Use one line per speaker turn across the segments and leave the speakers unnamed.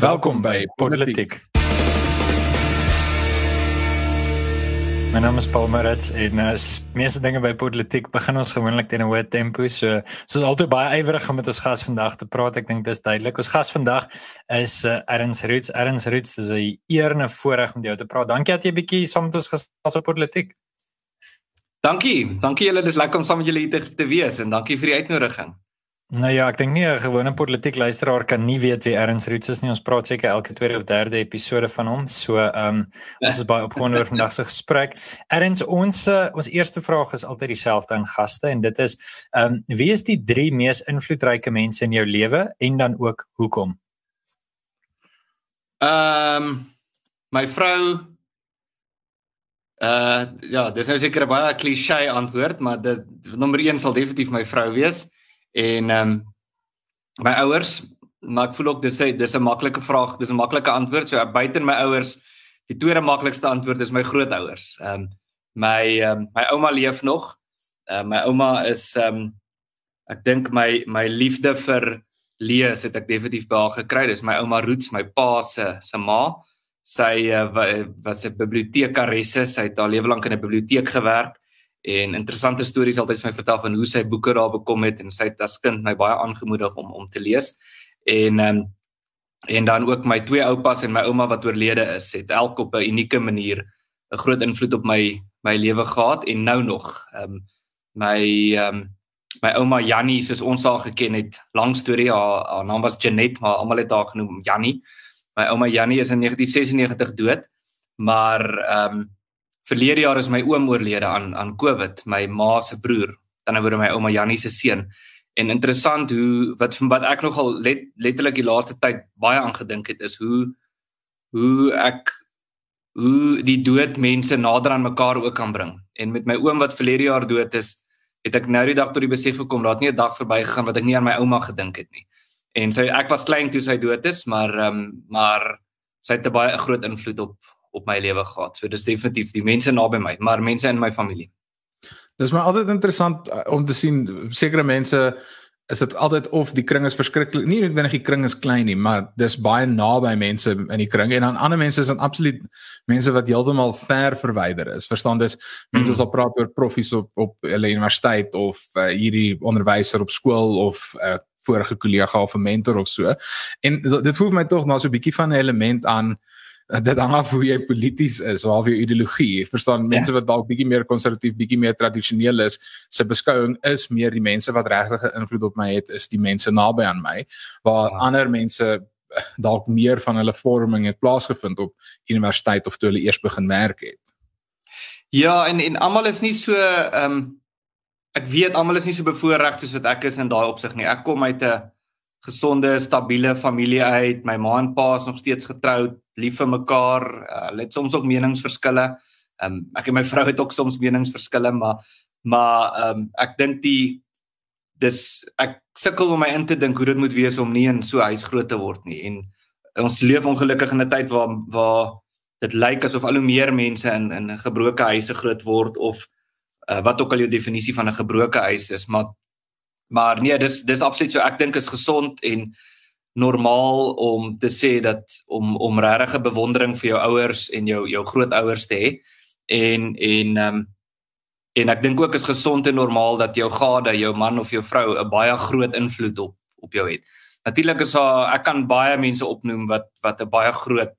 Welkom by Politiek. My naam is Paul Marits en uh, meeste dinge by politiek begin ons gewoonlik teen 'n hoë tempo. So soos altyd baie ywerig om met ons gas vandag te praat. Ek dink dis duidelik. Ons gas vandag is uh, Erns Roots. Erns Roots, dis 'n eer en 'n voorreg om jou te praat. Dankie dat jy 'n bietjie saam met ons gesels op politiek.
Dankie. Dankie julle. Dis lekker om saam met julle hier te, te wees en dankie vir die uitnodiging.
Nou ja, ek dink nie 'n gewone politiek luisteraar kan nie weet wie Erns Roots is nie. Ons praat seker elke tweede of derde episode van hom. So, ehm um, ons is baie opgewonde oor vandag se gesprek. Erns, ons uh, ons eerste vraag is altyd dieselfde aan gaste en dit is ehm um, wie is die drie mees invloedryke mense in jou lewe en dan ook hoekom?
Ehm um, my vrou uh ja, dis nou seker 'n baie klise antwoord, maar dit nommer 1 sal definitief my vrou wees en ehm um, my ouers maar ek voel ook dis dis 'n maklike vraag dis 'n maklike antwoord. So buite my ouers die tweede maklikste antwoord is my grootouers ehm um, my um, my ouma leef nog. Uh, my ouma is ehm um, ek dink my my liefde vir lees het ek definitief by haar gekry. Dis my ouma Roots my pa se se ma. Sy uh, was 'n bibliotekaresse. Sy het haar lewe lank in 'n biblioteek gewerk en interessante stories altyd vir my vertel van hoe sy boeke daar bekom het en sy het as kind my baie aangemoedig om om te lees. En ehm um, en dan ook my twee oupas en my ouma wat oorlede is, het elk op 'n unieke manier 'n groot invloed op my my lewe gehad en nou nog. Ehm um, my ehm um, my ouma Jannie soos ons haar geken het, lang storie, haar, haar naam was Janet, maar almal het haar genoem Jannie. My ouma Jannie is in 1996 dood, maar ehm um, verlede jaar is my oom oorlede aan aan COVID, my ma se broer, dan word my ouma Jannie se seun. En interessant hoe wat van wat ek nogal let, letterlik die laaste tyd baie aangedink het is hoe hoe ek hoe die dood mense nader aan mekaar ook kan bring. En met my oom wat verlede jaar dood is, het ek nou die dag tot die besef gekom dat nie 'n dag verbygegaan wat ek nie aan my ouma gedink het nie. En sy ek was klein toe sy dood is, maar ehm um, maar sy het 'n baie groot invloed op op my lewe gehad. So dis definitief die mense naby my, maar mense in my familie.
Dis my altyd interessant uh, om te sien sekere mense is dit altyd of die kring is verskriklik nie noodwendig die kring is klein nie maar dis baie naby mense in die kring en dan ander mense is dan absoluut mense wat heeltemal ver verwyder is verstaan dis mense mm. sal praat oor profs op op hulle universiteit of uh, hierdie onderwyser op skool of 'n uh, vorige kollega of 'n mentor of so en dit voel vir my tog na so 'n bietjie van 'n element aan dit hang af hoe jy polities is, waar jy ideologie. Verstaan mense ja. wat dalk bietjie meer konservatief, bietjie meer tradisioneel is, se beskouing is meer die mense wat regtig 'n invloed op my het, is die mense naby aan my, waar ja. ander mense eh, dalk meer van hulle vorming het plaasgevind op universiteit of toe hulle eers begin werk het.
Ja, en en almal is nie so ehm um, ek weet almal is nie so bevoorreg soos wat ek is in daai opsig nie. Ek kom uit 'n gesonde, stabiele familie uit. My ma en pa is nog steeds getroud, lief vir mekaar. Uh, hulle uh, het soms ook meningsverskille. Ehm um, ek en my vrou het ook soms meningsverskille, maar maar ehm um, ek dink die dis ek sukkel om my in te dink hoe dit moet wees om nie in so 'n huis groot te word nie. En ons leef ongelukkig in 'n tyd waar waar dit lyk asof al hoe meer mense in in gebroke huise groot word of uh, wat ook al jou definisie van 'n gebroke huis is, maar maar nee, dis dis absoluut so ek dink is gesond en normaal om te sê dat om om regtig 'n bewondering vir jou ouers en jou jou grootouers te hê en en ehm um, en ek dink ook is gesond en normaal dat jou gade, jou man of jou vrou 'n baie groot invloed op op jou het. Natuurlik is daar ek kan baie mense opnoem wat wat 'n baie groot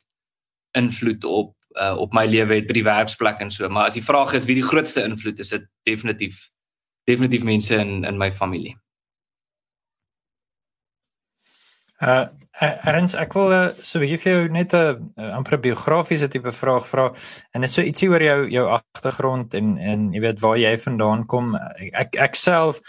invloed op uh, op my lewe het by die werksplek en so, maar as die vraag is wie die grootste invloed is, dit definitief definitief mense in in my familie.
Uh Erns, ek wil uh, so 'n bietjie vir jou net 'n uh, amper biografiese tipe vraag vra. En is so ietsie oor jou jou agtergrond en en jy weet waar jy vandaan kom. Ek ek self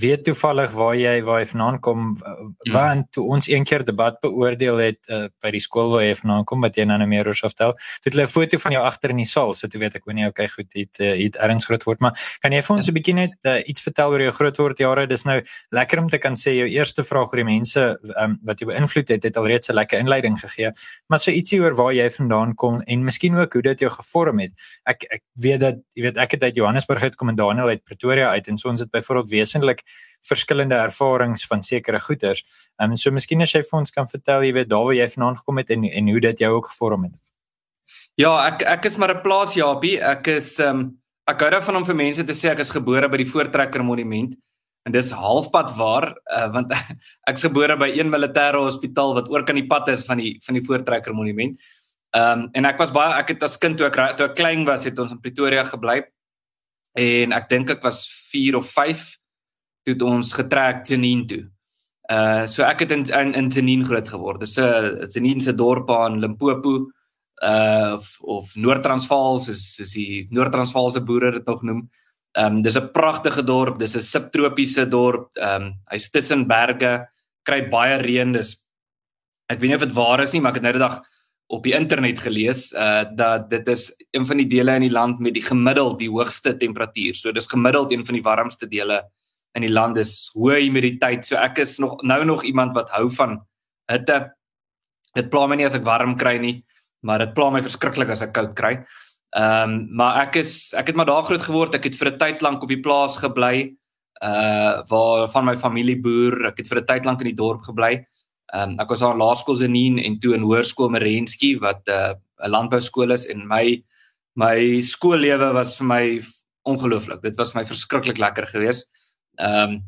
weet toevallig waar jy waar jy vandaan kom mm. want toe ons een keer debat beoordeel het uh, by die skool waar jy vandaan kom wat jy nou meer oor vertel. Toe het hulle 'n foto van jou agter in die saal, so toe weet ek wanneer okay goed het uh, het Erns groot word, maar kan jy vir ons 'n ja. bietjie net uh, iets vertel oor jou groot word jare? Dis nou lekker om te kan sê jou eerste vraag oor die mense um, wat jy invloed het, het alreeds 'n lekker inleiding gegee. Maar so ietsie oor waar jy vandaan kom en miskien ook hoe dit jou gevorm het. Ek ek weet dat jy weet ek het uit Johannesburg uitkom en Daniel uit Pretoria uit en so ons het byvoorbeeld wesentlik verskillende ervarings van sekere goeters. Ehm um, so miskien as jy vir ons kan vertel jy weet daar waar jy vandaan gekom het en en hoe dit jou ook gevorm het.
Ja, ek ek is maar 'n plaas Japie. Ek is ehm um, ek hou daarvan om vir mense te sê ek is gebore by die Voortrekker Monument. En dis halfpad waar uh, want ek's gebore by een militêre hospitaal wat oor kan die pad is van die van die Voortrekker Monument. Ehm um, en ek was baie ek het as kind toe ek toe ek klein was het ons in Pretoria gebly. En ek dink ek was 4 of 5 toe ons getrek Jenin toe. Uh so ek het in in, in Jenin groot geword. Dis 'n Jenin se dorp aan Limpopo uh of, of Noord-Transvaal soos soos die Noord-Transvaalse boere dit nog noem. Ehm um, dis 'n pragtige dorp, dis 'n subtropiese dorp. Ehm um, hy's tussen berge, kry baie reën. Dis ek weet nie of dit waar is nie, maar ek het nou die dag op die internet gelees uh dat dit is een van die dele in die land met die gemiddeld die hoogste temperatuur. So dis gemiddeld een van die warmste dele in die land is hoë humiditeit. So ek is nog nou nog iemand wat hou van hitte. Dit pla my nie as ek warm kry nie, maar dit pla my verskriklik as ek koud kry. Ehm um, maar ek is ek het maar daar groot geword. Ek het vir 'n tyd lank op die plaas gebly. Uh waar van my familie boer. Ek het vir 'n tyd lank in die dorp gebly. Ehm um, ek was aan laerskool Zenien en toe in hoërskool Merensky wat uh, 'n landbouskool is en my my skoollewe was vir my ongelooflik. Dit was my verskriklik lekker geweest. Ehm um,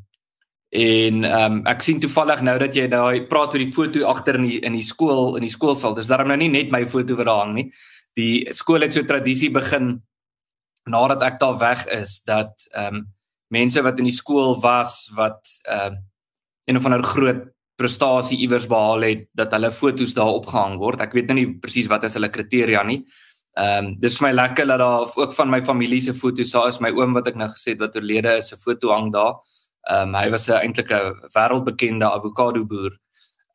en ehm um, ek sien toevallig nou dat jy daai praat oor die foto agter in die in die skool in die skoolsaal. Dis daarom nou nie net my foto wat daar hang nie die skool het so tradisie begin nadat ek daar weg is dat ehm um, mense wat in die skool was wat ehm um, een of ander groot prestasie iewers behaal het dat hulle fotos daar opgehang word. Ek weet nou nie presies wat is hulle kriteria nie. Ehm um, dis vir my lekker dat daar ook van my familie se fotos daar is. My oom wat ek nou gesê het wat oorlede is, se foto hang daar. Ehm um, hy was 'n eintlik 'n wêreldbekende avokado boer.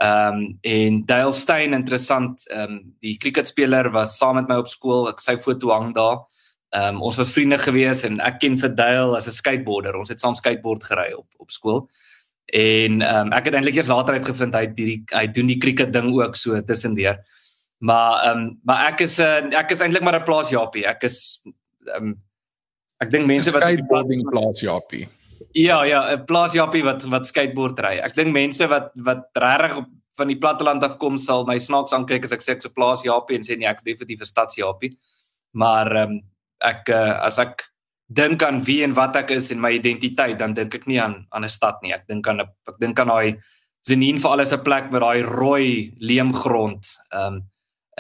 Ehm um, en Dale Steyn interessant, ehm um, die cricketspeler was saam met my op skool. Ek sy foto hang daar. Ehm um, ons was vriende gewees en ek ken vir Dale as 'n skateboarder. Ons het saam skateboard gery op op skool. En ehm um, ek het eintlik eers later uitgevind hy die hy doen die cricket ding ook so tussendeur. Maar ehm um, maar ek is 'n uh, ek is eintlik maar 'n plaas Japie. Ek is ehm um, ek dink mense wat
skateboarding plaas Japie.
Ja, ja, 'n plaasjappie wat wat skateboard ry. Ek dink mense wat wat regtig van die platteland af kom sal my snaaks aankyk as ek sê ek se plaasjappie en sê nee, ek is definitief 'n stadsjappie. Maar ehm um, ek uh, as ek dink aan wie en wat ek is en my identiteit, dan dink ek nie aan aan 'n stad nie. Ek dink aan 'n ek dink aan daai Zenin vir alles 'n plek met daai rooi leemgrond. Ehm um,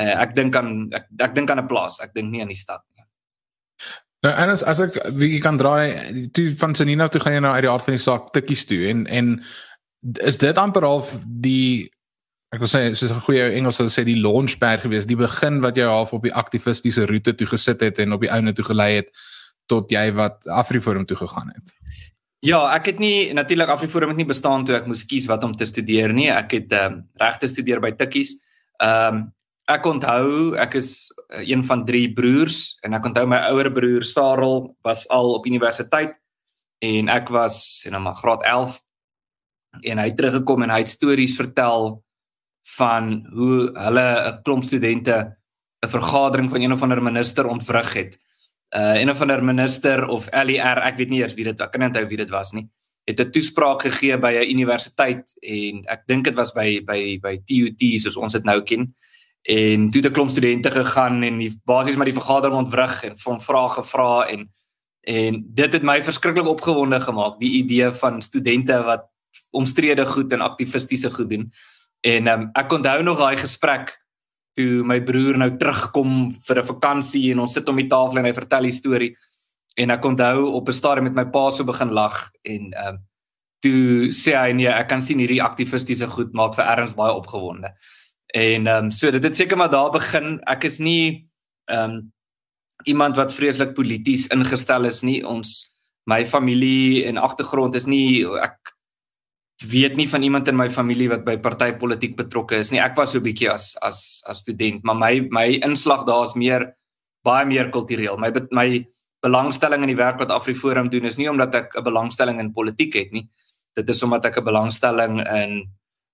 uh, ek dink aan ek, ek dink aan 'n plaas. Ek dink nie aan die stad nie.
Nou en as as ek wie kan draai toe van Sanina toe gaan jy nou uit die aard van die saak tikkies toe en en is dit amper half die ek wil sê soos 'n goeie Engels sou sê die launchpad gewees die begin wat jy half op die aktivistiese roete toe gesit het en op die ouene toe gelei het tot jy wat Afriforum toe gegaan het.
Ja, ek het nie natuurlik Afriforum het nie bestaan toe ek moes kies wat om te studeer nie. Ek het ehm um, regte studeer by Tikkies. Ehm um, ek onthou ek is eh, een van drie broers en ek onthou my ouer broer Sarel was al op universiteit en ek was en nou maar graad 11 en hy het teruggekom en hy het stories vertel van hoe hulle 'n klomp studente 'n vergadering van een of ander minister ontwrig het. Uh een of ander minister of LER, ek weet nie eers wie dit was, ek kan onthou wie dit was nie. Het 'n toespraak gegee by 'n universiteit en ek dink dit was by by by TUT soos ons dit nou ken en toe het 'n klomp studente gegaan en die basies maar die vergadering ontwrig en van vrae gevra en en dit het my verskriklik opgewonde gemaak die idee van studente wat omstrede goed en aktivistiese goed doen. En um, ek onthou nog daai gesprek toe my broer nou terugkom vir 'n vakansie en ons sit om die tafel en hy vertel die storie en ek onthou op 'n stadium met my pa so begin lag en um, toe sê hy nee ek kan sien hierdie aktivistiese goed maak vir erns baie opgewonde En ehm um, so dit het seker maar daar begin. Ek is nie ehm um, iemand wat vreeslik polities ingestel is nie. Ons my familie en agtergrond is nie ek weet nie van iemand in my familie wat by partytetiek betrokke is nie. Ek was so 'n bietjie as as as student, maar my my inslag daar is meer baie meer kultureel. My my belangstelling in die werk wat Afriforum doen is nie omdat ek 'n belangstelling in politiek het nie. Dit is omdat ek 'n belangstelling in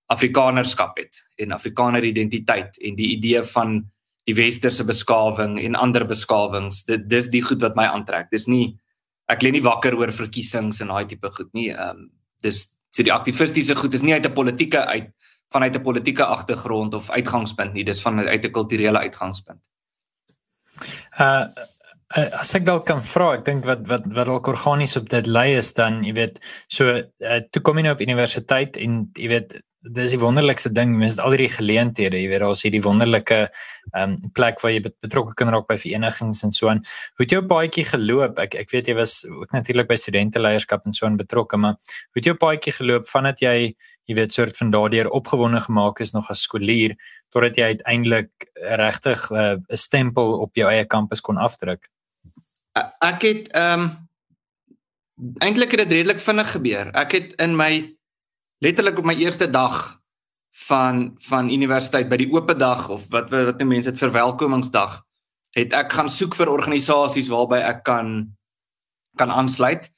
Afrikanerskap het en Afrikaner identiteit en die idee van die westerse beskawing en ander beskawings. Dit dis die goed wat my aantrek. Dis nie ek lê nie wakker oor verkiesings en daai tipe goed nie. Ehm um, dis so die aktivistiese goed is nie uit 'n politieke uit vanuit 'n politieke agtergrond of uitgangspunt nie. Dis van uit 'n kulturele uitgangspunt.
Uh as ek dalk kan vra, ek dink wat wat wat dalk organies op dit lê is dan, jy weet, so uh, toe kom jy nou op universiteit en jy weet dis die wonderlikste ding, mens het al hierdie geleenthede, jy weet daar's hierdie wonderlike um, plek waar jy betrokke kan raak by verenigings en so aan. Hoe het jou paadjie geloop? Ek ek weet jy was ook natuurlik by studente leierskap en so aan betrokke, maar hoe het jou paadjie geloop vandat jy jy weet soort van daardeur opgewonde gemaak is nog as skoolier totdat jy uiteindelik regtig eh, 'n uh, stempel op jou eie kampus kon afdruk?
Ek het ehm um, eintlik het dit redelik vinnig gebeur. Ek het in my letterlik op my eerste dag van van universiteit by die oop dag of wat wat die mense dit verwelkomingsdag het ek gaan soek vir organisasies waarby ek kan kan aansluit.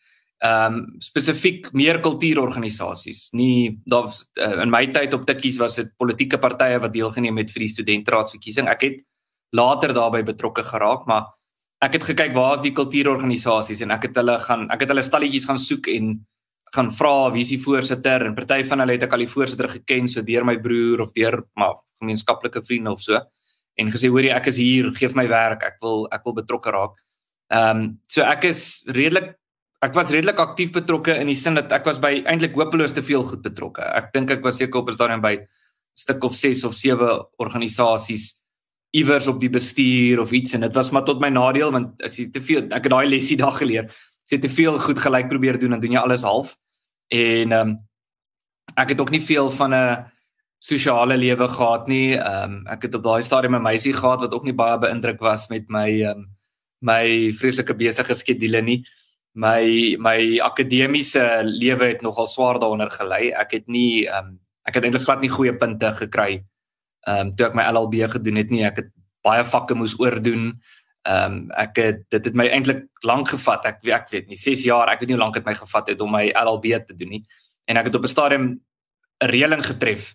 Ehm um, spesifiek meer kultuurorganisasies. Nie daar uh, in my tyd op Tikkies was dit politieke partye wat deelgeneem het vir die studentraadsverkiesing. Ek het later daarbey betrokke geraak, maar ek het gekyk waar is die kultuurorganisasies en ek het hulle gaan ek het hulle stalletjies gaan soek en gaan vra wie is die voorsitter en party van hulle het ek al die voorsitter geken so deur my broer of deur maar gemeenskaplike vriende of so en gesê hoorie ek is hier gee my werk ek wil ek wil betrokke raak. Ehm um, so ek is redelik ek was redelik aktief betrokke in die sin dat ek was by eintlik hopeloos te veel goed betrokke. Ek dink ek was seker op is daarin by stuk of 6 of 7 organisasies iewers op die bestuur of iets en dit was maar tot my nadeel want as jy te veel ek het daai lesie daag geleer jy te veel goed gelyk probeer doen en doen jy alles half. En ehm um, ek het ook nie veel van 'n sosiale lewe gehad nie. Ehm um, ek het op daai stadium 'n meisie gehad wat ook nie baie beïndruk was met my ehm um, my vreeslike besige skedule nie. My my akademiese lewe het nogal swaar daaronder gelei. Ek het nie ehm um, ek het eintlik glad nie goeie punte gekry ehm um, toe ek my LLB gedoen het nie. Ek het baie vakke moes oordoen. Ehm um, ek het dit het my eintlik lank gevat. Ek ek weet nie 6 jaar, ek weet nie hoe lank dit my gevat het om my LLB te doen nie. En ek het op 'n stadium 'n reëling getref.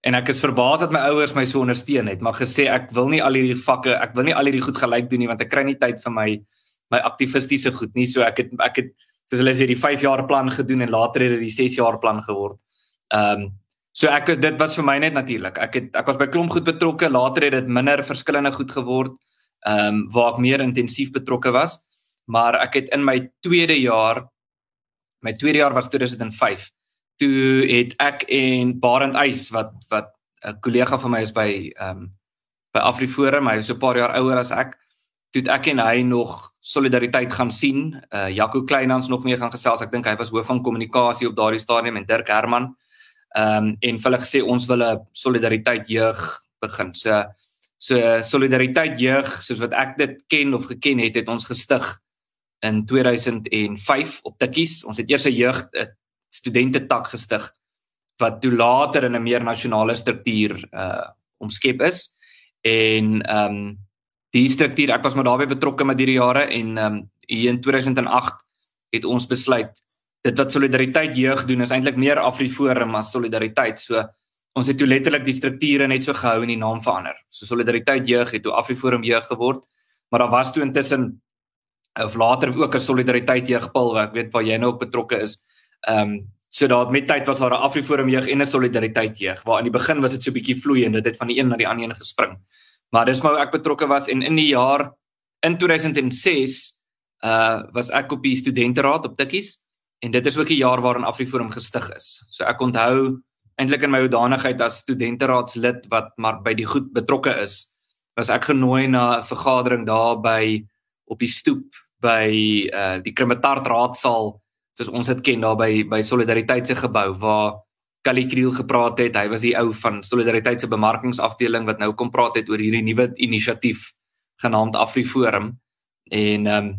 En ek is verbaas dat my ouers my so ondersteun het, maar gesê ek wil nie al hierdie vakke, ek wil nie al hierdie goed gelyk doen nie want ek kry nie tyd vir my my aktivistiese goed nie. So ek het ek het soos hulle sê die 5 jaar plan gedoen en later het dit die 6 jaar plan geword. Ehm um, so ek dit was vir my net natuurlik. Ek het ek was by klomp goed betrokke, later het dit minder verskillende goed geword ehm um, waar ek meer intensief betrokke was. Maar ek het in my tweede jaar my tweede jaar was 2005. Toe het ek en Barend Eis wat wat 'n kollega van my is by ehm um, by Afriforum, hy is so 'n paar jaar ouer as ek. Toe ek en hy nog solidariteit gaan sien. Uh Jaco Kleinhans nog mee gaan gesels. Ek dink hy was hoof van kommunikasie op daardie stadium en Dirk Herman. Ehm um, en hulle gesê ons wil 'n solidariteit jeug begin. So So solidariteit jeug soos wat ek dit ken of geken het, het ons gestig in 2005 op Tikkies. Ons het eers 'n jeug studente tak gestig wat toe later in 'n meer nasionale struktuur uh omskep is. En ehm um, die struktuur, ek was maar daarbey betrokke met hierdie jare en ehm um, hier in 2008 het ons besluit dit wat solidariteit jeug doen is eintlik meer Afriforum as solidariteit. So ons het toe letterlik die strukture net so gehou en die naam verander. So Solidariteit Jeug het toe Afriforum Jeug geword, maar daar was toe intussen of later ook 'n Solidariteit Jeugpil wat ek weet waar jy nou ook betrokke is. Ehm um, so daar met tyd was daar 'n Afriforum Jeug en 'n Solidariteit Jeug waar aan die begin was dit so bietjie vloeiend, dit het van die een na die ander een gespring. Maar dis maar ek betrokke was en in die jaar in 2006 uh was ek op die studenteraad op Tikkies en dit is ook die jaar waarin Afriforum gestig is. So ek onthou eintlik in my hoedanigheid as studenteraadslid wat maar by die goed betrokke is, was ek genooi na 'n vergadering daar by op die stoep by uh die Krimetart raadsaal soos ons dit ken daar by by Solidariteit se gebou waar Kali Kriel gepraat het. Hy was die ou van Solidariteit se bemarkingsafdeling wat nou kom praat het oor hierdie nuwe inisiatief genaamd AfriForum. En ehm um,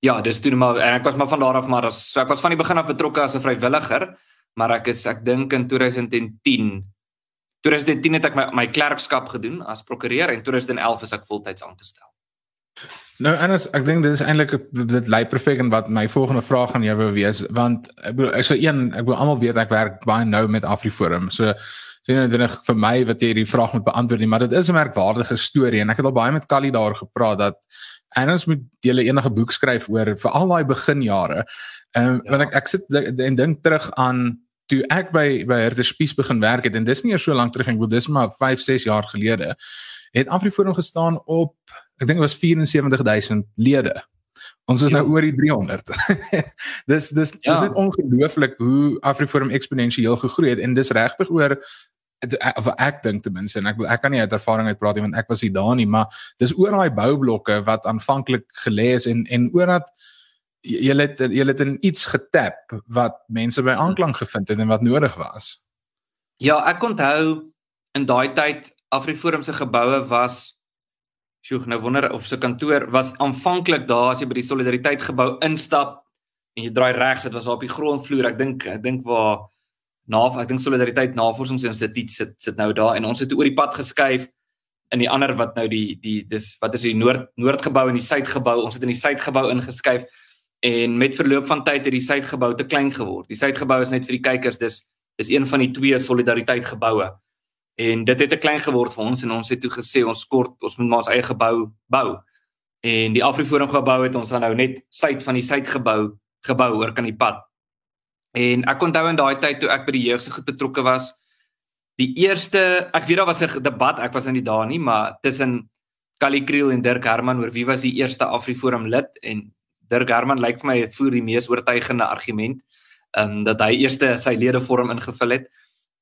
ja, dis toe maar en ek was maar van daar af maar as so ek was van die begin af betrokke as 'n vrywilliger maar ek is ek dink in 2010 2010 het ek my my klerkskap gedoen as prokureur en 2011 is ek voltyds aangestel.
Nou en as ek dink dit is eintlik dit lei perfek en wat my volgende vraag aan jou wou wees want ek bedoel ek sou een ek wil almal weet ek werk baie nou met Afriforum. So sien dit net vir my wat jy hierdie vraag moet beantwoord nie, maar dit is 'n merkwaardige storie en ek het al baie met Callie daar gepraat dat Anders moet jy enige boek skryf oor vir al daai beginjare. Ehm um, ja. want ek ek sit en dink terug aan toe ek by by Herder Spies begin werk het en dis nie eers so lank terug ek bedoel dis maar 5 6 jaar gelede het Afriforum gestaan op ek dink dit was 74000 lede. Ons is ja. nou oor die 300. dis dis ja. dis net ongelooflik hoe Afriforum eksponensieel gegroei het en dis regtig oor of ek dink ten minste en ek ek kan nie uit ervaring uit praat nie want ek was nie daar nie maar dis oor daai boublokke wat aanvanklik gelê is en en oor dat jy het jy het in iets getap wat mense by aanklank gevind het en wat nodig was.
Ja, ek onthou in daai tyd Afriforum se geboue was sjoe, nou wonder of se kantoor was aanvanklik daar as jy by die Solidariteit gebou instap en jy draai regs, dit was op die grondvloer. Ek dink ek dink waar na ek dink Solidariteit Navorsingsinstituut sit sit nou daar en ons het oor die pad geskuif in die ander wat nou die die dis wat is die noord noordgebou en die suidgebou. Ons het in die suidgebou ingeskuif en met verloop van tyd het die suidgebou te klein geword. Die suidgebou is net vir die kykers, dis is een van die twee Solidariteit geboue. En dit het te klein geword vir ons en ons het toe gesê ons kort ons moet maar ons eie gebou bou. En die Afriforum gebou het ons dan nou net suid van die suidgebou gebou oor kan die pad. En ek onthou in daai tyd toe ek by die jeug se goed betrokke was, die eerste, ek weet daar was 'n debat, ek was in die dae nie, maar tussen Callie Kriel en Dirk Herman oor wie was die eerste Afriforum lid en Dirk Herman lyk vir my voer die mees oortuigende argument, ehm um, dat hy eerste sy ledevorm ingevul het.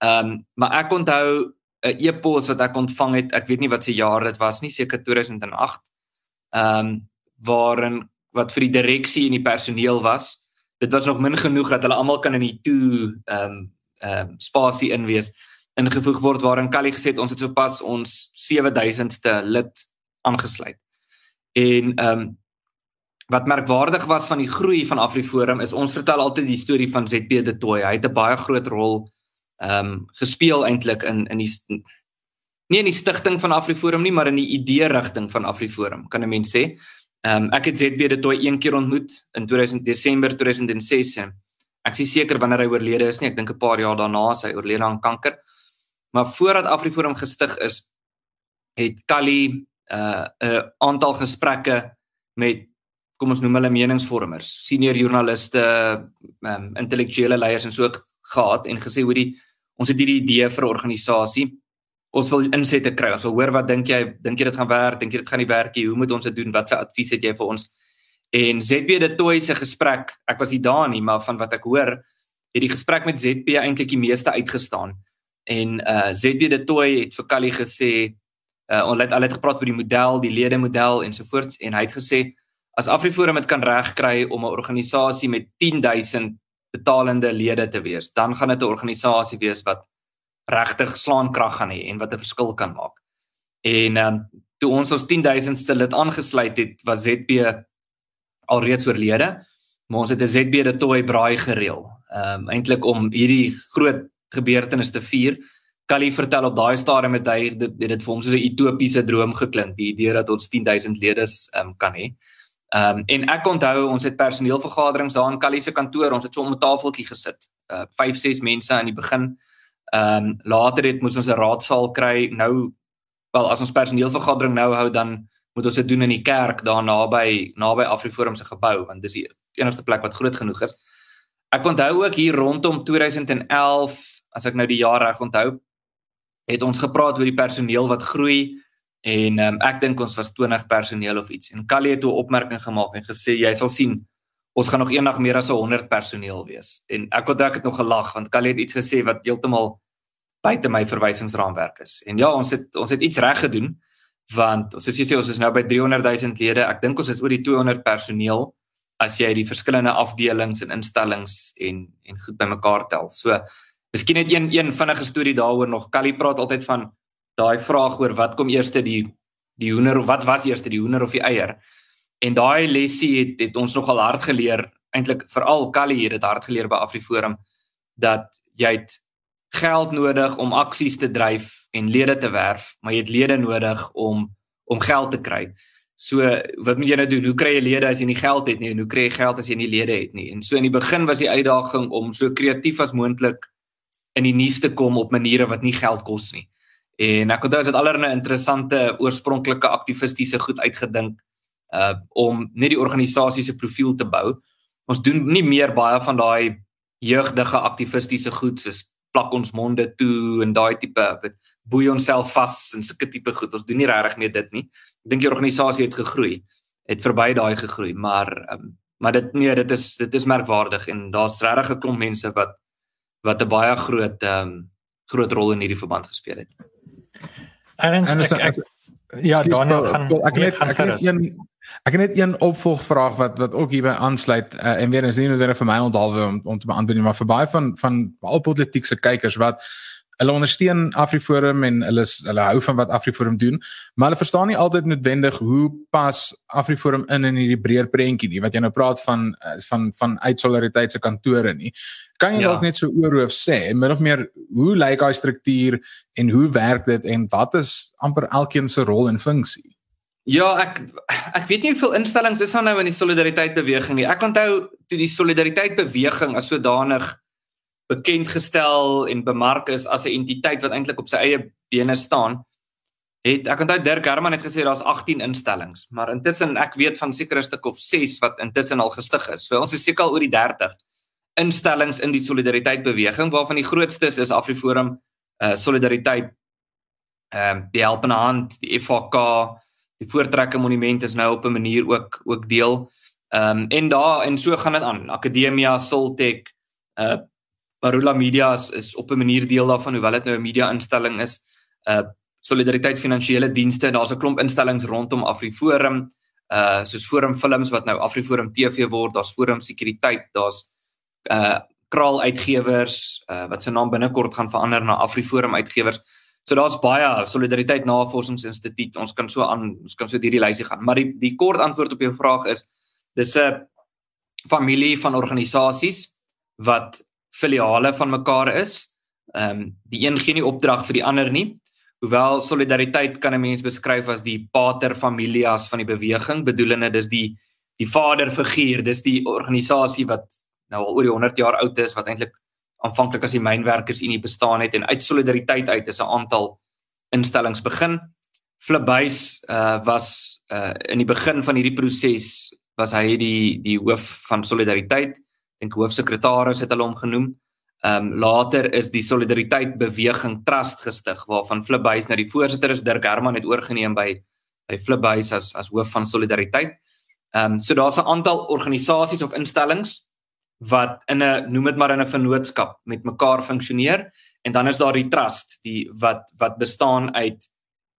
Ehm um, maar ek onthou 'n e-pos wat ek ontvang het, ek weet nie wat se jaar dit was nie, seker 2008. Ehm um, waarin wat vir die direksie en die personeel was. Dit was nog min genoeg dat hulle almal kan in die toe ehm um, ehm um, spasie inwees ingevoeg word waarin Callie gesê het ons het sopas ons 7000ste lid aangesluit. En ehm um, wat merkwaardig was van die groei van AfriForum is ons vertel altyd die storie van ZP de Tooi. Hy het 'n baie groot rol ehm um, gespeel eintlik in in die nie in die stigting van AfriForum nie, maar in die idee rigting van AfriForum, kan 'n mens sê. Ehm um, ek het ZB de Tooi een keer ontmoet in 2000 Desember 2006. Ek is seker wanneer hy oorlede is nie, ek dink 'n paar jaar daarna is hy oorlede aan kanker. Maar voordat AfriForum gestig is, het Kali 'n uh, 'n aantal gesprekke met kom ons noem hulle meningsvormers, senior joernaliste, ehm um, intellektuele leiers en so gehad en gesê hoe die ons het hierdie idee vir 'n organisasie. Ons wil insette kry. Ons wil hoor wat dink jy? Dink jy dit gaan werk? Dink jy dit gaan nie werk nie? Hoe moet ons dit doen? Wat se advies het jy vir ons? En ZB de Toy se gesprek, ek was nie daar nie, maar van wat ek hoor, het die gesprek met ZB eintlik die meeste uitgestaan. En uh ZB de Toy het vir Callie gesê, uh ons het al het gepraat oor die model, die lede model ensovoorts en hy het gesê as Afriforum dit kan regkry om 'n organisasie met 10000 betalende lede te wees, dan gaan dit 'n organisasie wees wat regtig slaankrag gaan hê en wat 'n verskil kan maak. En ehm um, toe ons ons 10000ste lid aangesluit het, was ZB alreeds oorlede, maar ons het 'n ZB de toy braai gereël. Ehm um, eintlik om hierdie groot gebeurtenis te vier. Callie vertel op daai stadium met hy dit dit vir hom soos 'n utopiese droom geklink, die idee dat ons 10000 lede ehm um, kan hê. Ehm um, en ek onthou ons het personeelvergaderings daar in Callie se kantoor, ons het so om 'n tafeltjie gesit. Uh 5, 6 mense aan die begin. Ehm um, later het moes ons 'n raadsaal kry. Nou wel as ons personeelvergadering nou hou dan moet ons dit doen in die kerk daar naby naby Afriforum se gebou want dis die enigste plek wat groot genoeg is. Ek onthou ook hier rondom 2011 as ek nou die jaar reg onthou het ons gepraat oor die personeel wat groei En um, ek dink ons was 20 personeel of iets. En Callie het 'n opmerking gemaak en gesê jy sal sien ons gaan nog eendag meer as 100 personeel wees. En ek het ek het nog gelag want Callie het iets gesê wat heeltemal buite my verwysingsraamwerk is. En ja, ons het ons het iets reg gedoen want ons sê ons is nou by 300 000 lede. Ek dink ons is oor die 200 personeel as jy die verskillende afdelings en instellings en en goed bymekaar tel. So, miskien net een een vinnige storie daaroor nog. Callie praat altyd van daai vraag oor wat kom eers die die hoender of wat was eers die hoender of die eier. En daai lesie het, het ons nogal hard geleer, eintlik veral Callie het dit hard geleer by Afriforum dat jy het geld nodig om aksies te dryf en lede te werf, maar jy het lede nodig om om geld te kry. So wat moet jy nou doen? Hoe kry jy lede as jy nie geld het nie en hoe kry jy geld as jy nie lede het nie? En so in die begin was die uitdaging om so kreatief as moontlik in die nuus te kom op maniere wat nie geld kos nie. En ek onthou dit allerlei interessante oorspronklike aktivistiese goed uitgedink uh om net die organisasie se profiel te bou. Ons doen nie meer baie van daai jeugdige aktivistiese goed soos plak ons monde toe en daai tipe boei onsself vas en sulke tipe goed. Ons doen nie regtig meer dit nie. Ek dink die organisasie het gegroei. Het verby daai gegroei, maar um, maar dit nee, dit is dit is merkwaardig en daar's regtig 'n klomp mense wat wat 'n baie groot ehm um, groot rol in hierdie verband gespeel het.
Erns ek, ek, ek ja, Daniel gaan
ek net ek net een ek het net een opvolgvraag wat wat ook hierby aansluit uh, en weer eens nie net vir my onthaalwe om om te beantwoord nie, maar vir baie van van al politieke kykers wat hulle ondersteun AfriForum en hulle is, hulle hou van wat AfriForum doen, maar hulle verstaan nie altyd noodwendig hoe pas AfriForum in in hierdie breër prentjie nie wat jy nou praat van eh, van van uitsolidariteit se kantore nie. Kan jy ja. dalk net so oorhoof sê en min of meer hoe lyk daai struktuur en hoe werk dit en wat is amper elkeen se rol en funksie?
Ja, ek ek weet nie hoeveel instellings is daar nou in die solidariteit beweging nie. Ek onthou toe die solidariteit beweging as sodanig bekend gestel en bemark is as 'n entiteit wat eintlik op sy eie bene staan. Het ek onthou Dirk Herman het gesê daar's 18 instellings, maar intussen ek weet van sekere stuk of 6 wat intussen al gestig is. So ons is seker al oor die 30 instellings in die solidariteit beweging waarvan die grootste is Afriforum uh solidariteit ehm um, die helpende hand, die FHK, die voortrekker monument is nou op 'n manier ook ook deel. Ehm um, en daar en so gaan dit aan. Akademia, Soltech, uh Marula Media is, is op 'n manier deel daarvan hoewel dit nou 'n media instelling is. Uh Solidariteit Finansiële Dienste, daar's 'n klomp instellings rondom AfriForum, uh soos Forum Films wat nou AfriForum TV word, daar's Forum Sekuriteit, daar's uh Kraal Uitgewers uh wat sy naam binnekort gaan verander na AfriForum Uitgewers. So daar's baie Solidariteit Navorsingsinstituut. Ons kan so aan ons kan so hierdie lysie gaan. Maar die die kort antwoord op jou vraag is dis 'n familie van organisasies wat filiale van mekaar is. Ehm um, die een gee nie opdrag vir die ander nie. Hoewel solidariteit kan 'n mens beskryf as die pater familias van die beweging, bedoelende dis die die vaderfiguur, dis die organisasie wat nou al oor die 100 jaar oud is wat eintlik aanvanklik as die mynwerkers unie bestaan het en uit solidariteit uit is 'n aantal instellings begin. Flipbuys uh was uh in die begin van hierdie proses was hy die die hoof van solidariteit dink hoofsekretaris het hulle hom genoem. Ehm um, later is die Solidariteit Beweging Trust gestig waarvan Flipbuys nou die voorsitter is Dirk Herman het oorgeneem by by Flipbuys as as hoof van Solidariteit. Ehm um, so daar's 'n aantal organisasies of instellings wat in 'n noem dit maar in 'n vennootskap met mekaar funksioneer en dan is daar die trust die wat wat bestaan uit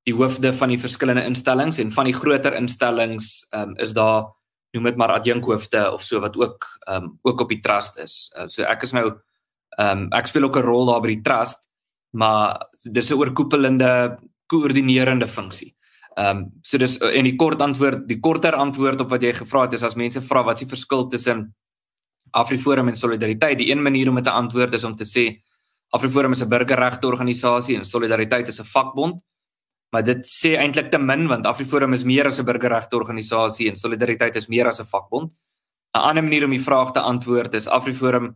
die hoofde van die verskillende instellings en van die groter instellings um, is daar noem dit maar adjunkhoofde of so wat ook um, ook op die trust is. Uh, so ek is nou um, ek speel ook 'n rol daar by die trust, maar dis 'n oorkoepelende koördinerende funksie. Ehm um, so dis en die kort antwoord, die korter antwoord op wat jy gevra het is as mense vra wat is die verskil tussen AfriForum en Solidariteit? Die een manier om dit te antwoord is om te sê AfriForum is 'n burgerregte organisasie en Solidariteit is 'n vakbond maar dit sê eintlik te min want AfriForum is meer as 'n burgerregte organisasie en Solidariteit is meer as 'n vakbond. 'n Ander manier om die vraag te antwoord is AfriForum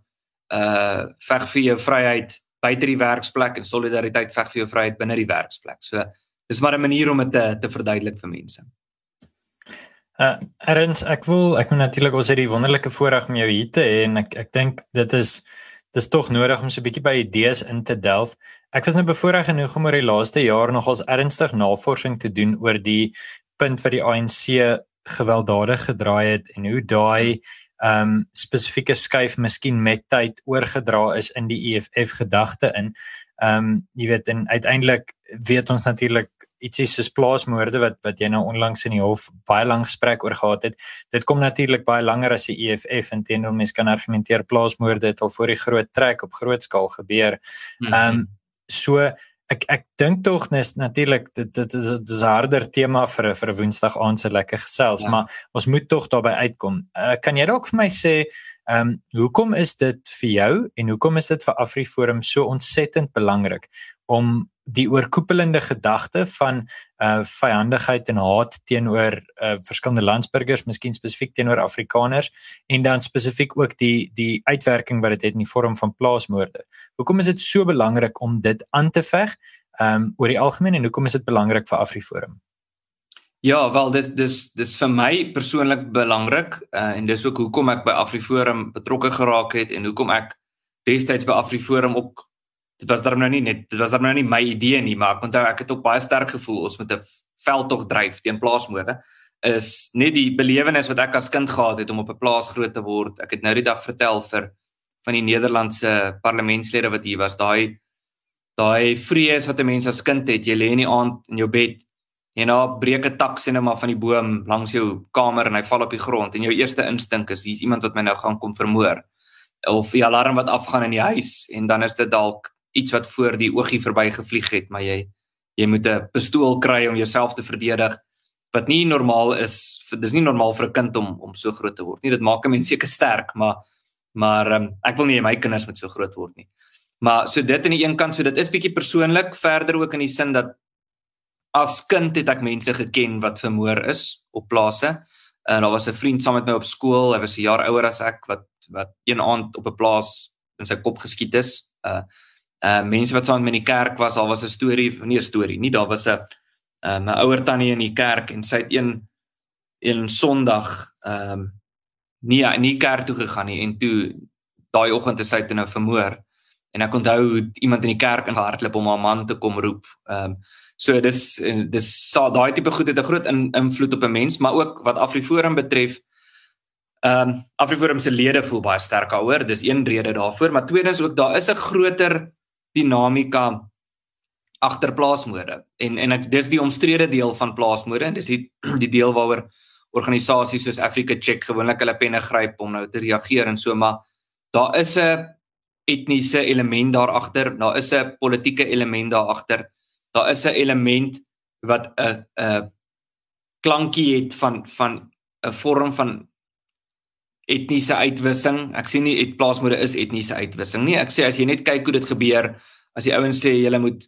uh veg vir jou vryheid buite die werksplek en Solidariteit veg vir jou vryheid binne die werksplek. So dis maar 'n manier om dit te te verduidelik vir mense.
Uh Erns, ek wil ek moet natuurlik ons het die wonderlike voorreg om jou hier te hê en ek ek dink dit is dis tog nodig om so 'n bietjie by idees in te delf. Ek was nou bevoorreg genoeg om oor die laaste jaar nogals ernstig navorsing te doen oor die punt wat die ANC gewelddadig gedraai het en hoe daai ehm um, spesifieke skuif miskien met tyd oorgedra is in die EFF gedagte in. Ehm um, jy weet en uiteindelik weet ons natuurlik ietsie soos plaasmoorde wat wat jy nou onlangs in die hof baie lank gesprek oor gehad het. Dit kom natuurlik baie langer as die EFF en teenoor mense kan argumenteer plaasmoorde het al voor die groot trek op groot skaal gebeur. Mhm. Ehm um, so ek ek dink tog nes natuurlik dit dit is 'n harder tema vir vir 'n Woensdag aand se lekker gesels, ja. maar ons moet tog daarby uitkom. Uh, kan jy dalk vir my sê ehm um, hoekom is dit vir jou en hoekom is dit vir AfriForum so ontsettend belangrik om die oorkoepelende gedagte van uh vyandigheid en haat teenoor uh verskillende landsburgers, miskien spesifiek teenoor Afrikaners en dan spesifiek ook die die uitwerking wat dit het in die vorm van plaasmoorde. Hoekom is dit so belangrik om dit aan te veg? Um oor die algemeen en hoekom is dit belangrik vir AfriForum?
Ja, wel dis dis dis vir my persoonlik belangrik uh, en dis ook hoekom ek by AfriForum betrokke geraak het en hoekom ek destyds by AfriForum ook dit was daarom nou nie net dit was daarom nou nie my idee nie maar ek onthou ek het ook baie sterk gevoel ons met 'n veldtog dryf teen plaasmoorde is net die belewenis wat ek as kind gehad het om op 'n plaas groot te word. Ek het nou die dag vertel vir van die Nederlandse parlementslede wat hier was. Daai daai vrees wat 'n mens as kind het jy lê in die aand in jou bed en nou breek 'n tak sien nou maar van die boom langs jou kamer en hy val op die grond en jou eerste instink is hier's iemand wat my nou gaan kom vermoor. Of die alarm wat afgaan in die huis en dan is dit dalk iets wat voor die oogie verby gevlieg het, maar jy jy moet 'n pistool kry om jouself te verdedig wat nie normaal is. Dis nie normaal vir 'n kind om om so groot te word nie. Dit maak 'n mens seker sterk, maar maar um, ek wil nie my kinders met so groot word nie. Maar so dit aan die een kant, so dit is bietjie persoonlik, verder ook in die sin dat as kind het ek mense geken wat vermoor is op plase. En daar was 'n vriend saam met my op skool, hy was 'n jaar ouer as ek wat wat een aand op 'n plaas in sy kop geskiet is. Uh uh mense wat saam met in die kerk was, al was 'n storie, nie 'n storie nie, daar was 'n uh my ouer tannie in die kerk en sy het een een Sondag ehm um, nie nie kerk toe gegaan nie en toe daai oggend het sy dit nou vermoor. En ek onthou iemand in die kerk ingehardloop om haar man te kom roep. Ehm um, so dis dis daai tipe goed het 'n groot in, invloed op 'n mens, maar ook wat AfriForum betref. Ehm um, AfriForum se lede voel baie sterk daaroor. Dis een rede daarvoor, maar tweedens ook daar is 'n groter dinamika agter plaasmoorde. En en ek dis die omstrede deel van plaasmoorde en dis die die deel waaroor organisasies soos Africa Check gewoonlik hulle penne gryp om nou te reageer en so maar daar is 'n etniese element daar agter daar is 'n politieke element daar agter daar is 'n element wat 'n 'n klankie het van van 'n vorm van etniese uitwissing. Ek sê nie et plaasmoorde is etniese uitwissing nie. Ek sê as jy net kyk hoe dit gebeur, as die ouens sê julle moet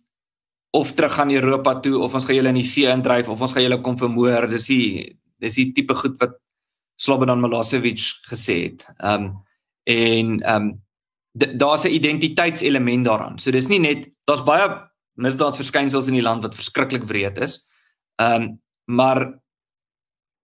of terug gaan Europa toe of ons gaan julle in die see indryf of ons gaan julle kom vermoor. Dis die dis die tipe goed wat Slobodan Milosevic gesê het. Ehm um, en ehm um, daar's 'n identiteitselement daaraan. So dis nie net daar's baie misdaadsverskynsels in die land wat verskriklik wreed is. Ehm um, maar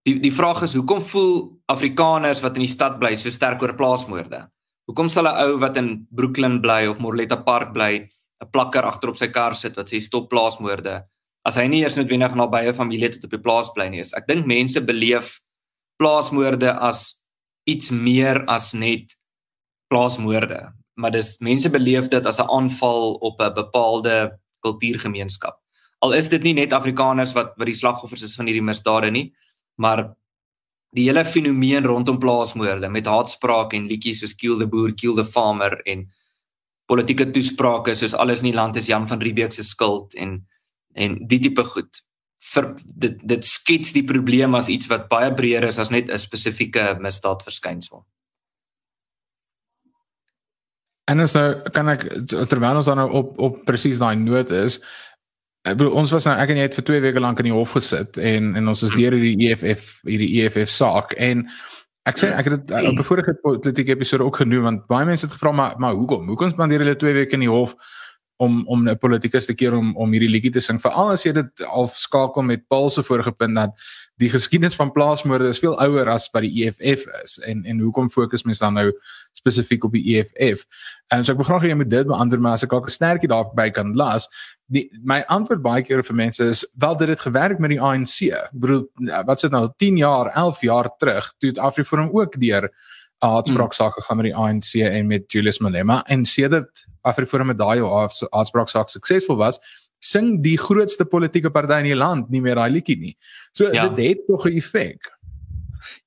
Die die vraag is hoekom voel Afrikaners wat in die stad bly so sterk oor plaasmoorde? Hoekom sal 'n ou wat in Brooklyn bly of Morletta Park bly 'n plakker agter op sy kar sit wat sê stop plaasmoorde as hy nie eers noodwendig naby 'n familie tot op die plaas bly nie? Ek dink mense beleef plaasmoorde as iets meer as net plaasmoorde, maar dis mense beleef dit as 'n aanval op 'n bepaalde kultuurgemeenskap. Al is dit nie net Afrikaners wat wat die slagoffers is van hierdie misdade nie, maar die hele fenomeen rondom plaasmoorde met haatspraak en liedjies soos kill the boer, kill the farmer en politieke toesprake soos alles in die land is Jan van Riebeeck se skuld en en die tipe goed vir dit dit skets die probleem as iets wat baie breër is as net 'n spesifieke misdaad verskynsel.
En as nou kan ek terwyl ons dan nou op op presies daai noot is, Ek bedoel ons was nou ek en jy het vir 2 weke lank in die hof gesit en en ons is deur hierdie EFF hierdie EFF saak en ek sê ek het dit op 'n vorige politieke episode ook genoem want baie mense het gevra maar maar hoekom hoekom spandeer julle 2 weke in die hof om om 'n politikus te keer om om hierdie liedjie te sing veral as jy dit al skakel met Paul se vorige punt dat die geskiedenis van plaasmoorde is veel ouer as wat die EFF is en en hoekom fokus mense dan nou spesifiek op die EFF. En so ek wil graag hê jy moet dit beantwoord maar as ek ook 'n sterkie daarby kan las, die my antwoord baie keer vir mense is wel dit het gewerk met die ANC. Ek bedoel wat sit nou 10 jaar, 11 jaar terug toe Afriforum ook deur haatspraak saak gegaan met die ANC en met Julius Malema en sedert Afriforum met daai haatspraak saak suksesvol was, sing die grootste politieke party in die land nie meer daai liedjie nie. So ja. dit het tog 'n effek.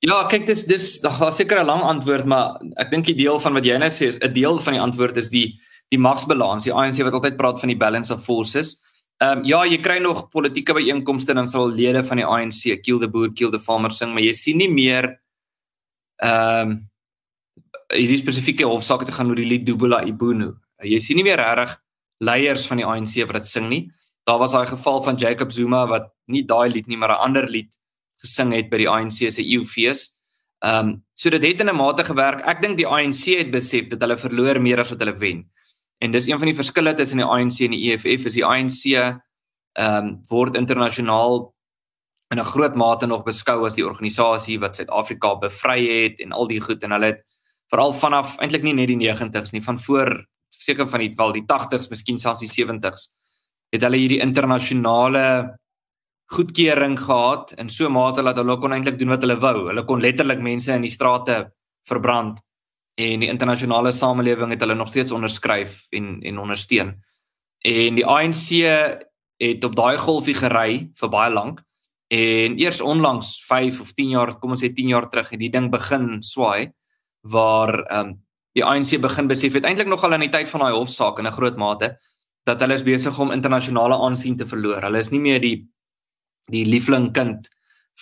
Ja, kyk dis dis daar seker 'n lang antwoord, maar ek dink die deel van wat jy nou sê is 'n deel van die antwoord is die die magsbalans. Die ANC wat altyd praat van die balance of forces. Ehm um, ja, jy kry nog politieke byeenkomste dan sal lede van die ANC kill the boer, kill the farmer sing, maar jy sien nie meer ehm um, hierdie spesifieke hofsaak te gaan oor die lied Dubula Ibunu. Jy sien nie meer regtig leiers van die ANC wat dit sing nie. Daar was daai geval van Jacob Zuma wat nie daai lied nie, maar 'n ander lied gesing het by die ANC se eeufees. Ehm um, so dit het in 'n mate gewerk. Ek dink die ANC het besef dat hulle verloor meer as wat hulle wen. En dis een van die verskille tussen die ANC en die EFF is die ANC ehm um, word internasionaal in 'n groot mate nog beskou as die organisasie wat Suid-Afrika bevry het en al die goed en hulle het veral vanaf eintlik nie net die 90's nie, van voor seker van die wel die 80's, miskien selfs die 70's het hulle hierdie internasionale goedkeuring gehad in so 'n mate dat hulle kon eintlik doen wat hulle wou. Hulle kon letterlik mense in die strate verbrand en die internasionale samelewing het hulle nog steeds onderskryf en en ondersteun. En die ANC het op daai golfie gery vir baie lank en eers onlangs 5 of 10 jaar, kom ons sê 10 jaar terug het die ding begin swaai waar ehm um, die ANC begin besef het eintlik nog al in die tyd van daai hofsaak in 'n groot mate dat hulle is besig om internasionale aansien te verloor. Hulle is nie meer die die liefling kind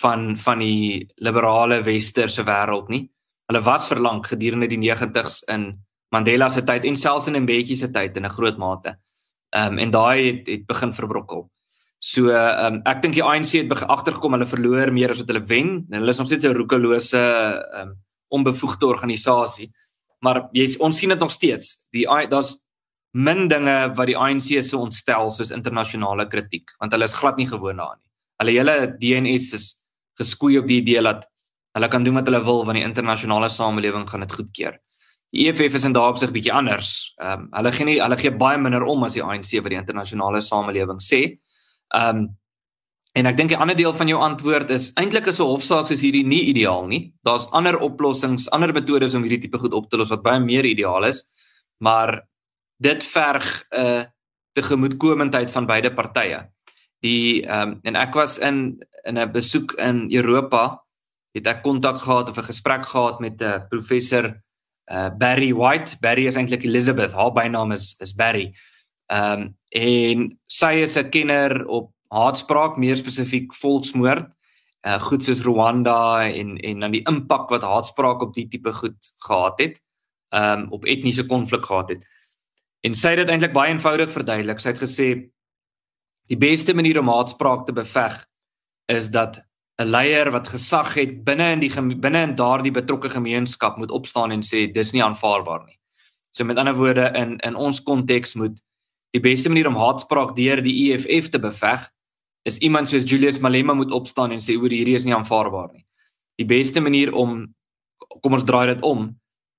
van van die liberale westerse wêreld nie. Hulle was verlang gedurende die 90's in Mandela se tyd en selfs in Mbeki se tyd in 'n groot mate. Ehm um, en daai het, het begin verbrokkel. So ehm um, ek dink die ANC het agtergekom hulle verloor meer as wat hulle wen. Hulle is nog steeds 'n roekelose ehm um, onbevoegde organisasie. Maar jy ons sien dit nog steeds. Die daar's min dinge wat die ANC se ontstel soos internasionale kritiek want hulle is glad nie gewoond daaraan nie. Hulle hele DNS is geskoei op die idee dat hulle kan doen wat hulle wil want die internasionale samelewing gaan dit goedkeur. Die EFF is in daardie opsig bietjie anders. Ehm um, hulle gee nie hulle gee baie minder om as die ANC wat die internasionale samelewing sê. Ehm um, en ek dink 'n ander deel van jou antwoord is eintlik is 'n hofsaak soos hierdie nie ideaal nie. Daar's ander oplossings, ander metodes om hierdie tipe goed op te los wat baie meer ideaal is. Maar dit verg 'n uh, tegemoetkomendheid van beide partye die ehm um, en ek was in in 'n besoek in Europa het ek kontak gehad of 'n gesprek gehad met 'n uh, professor uh Barry White. Barry is eintlik Elizabeth haar bynaam is is Barry. Ehm um, en sy is 'n kenner op haatspraak meer spesifiek volksmoord uh goed soos Rwanda en en dan die impak wat haatspraak op die tipe goed gehad het ehm um, op etniese konflik gehad het. En sy het dit eintlik baie eenvoudig verduidelik. Sy het gesê Die beste manier om haatspraak te beveg is dat 'n leier wat gesag het binne in die binne in daardie betrokke gemeenskap moet opstaan en sê dis nie aanvaarbaar nie. So met ander woorde in in ons konteks moet die beste manier om haatspraak deur die EFF te beveg is iemand soos Julius Malema moet opstaan en sê oor hierdie is nie aanvaarbaar nie. Die beste manier om kom ons draai dit om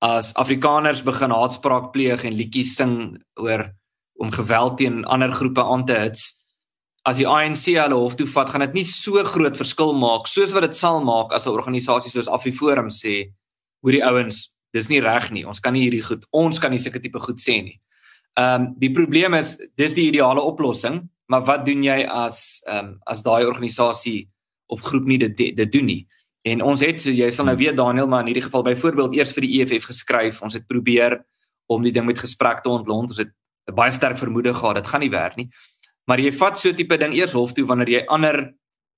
as Afrikaners begin haatspraak pleeg en liedjies sing oor om geweld teen ander groepe aan te hits as die ANC hulle hof toe vat, gaan dit nie so groot verskil maak soos wat dit sal maak as 'n organisasie soos AfriForum sê, hoor die ouens, dis nie reg nie. Ons kan nie hierdie goed, ons kan nie sulke tipe goed sê nie. Ehm um, die probleem is dis die ideale oplossing, maar wat doen jy as ehm um, as daai organisasie of groep nie dit dit doen nie? En ons het jy sal nou weet Daniel, maar in hierdie geval byvoorbeeld eers vir die EFF geskryf. Ons het probeer om die ding met gesprek te ontlont. Ons het 'n baie sterk vermoede gehad dit gaan nie werk nie. Maar jy vat so tipe ding eers hof toe wanneer jy ander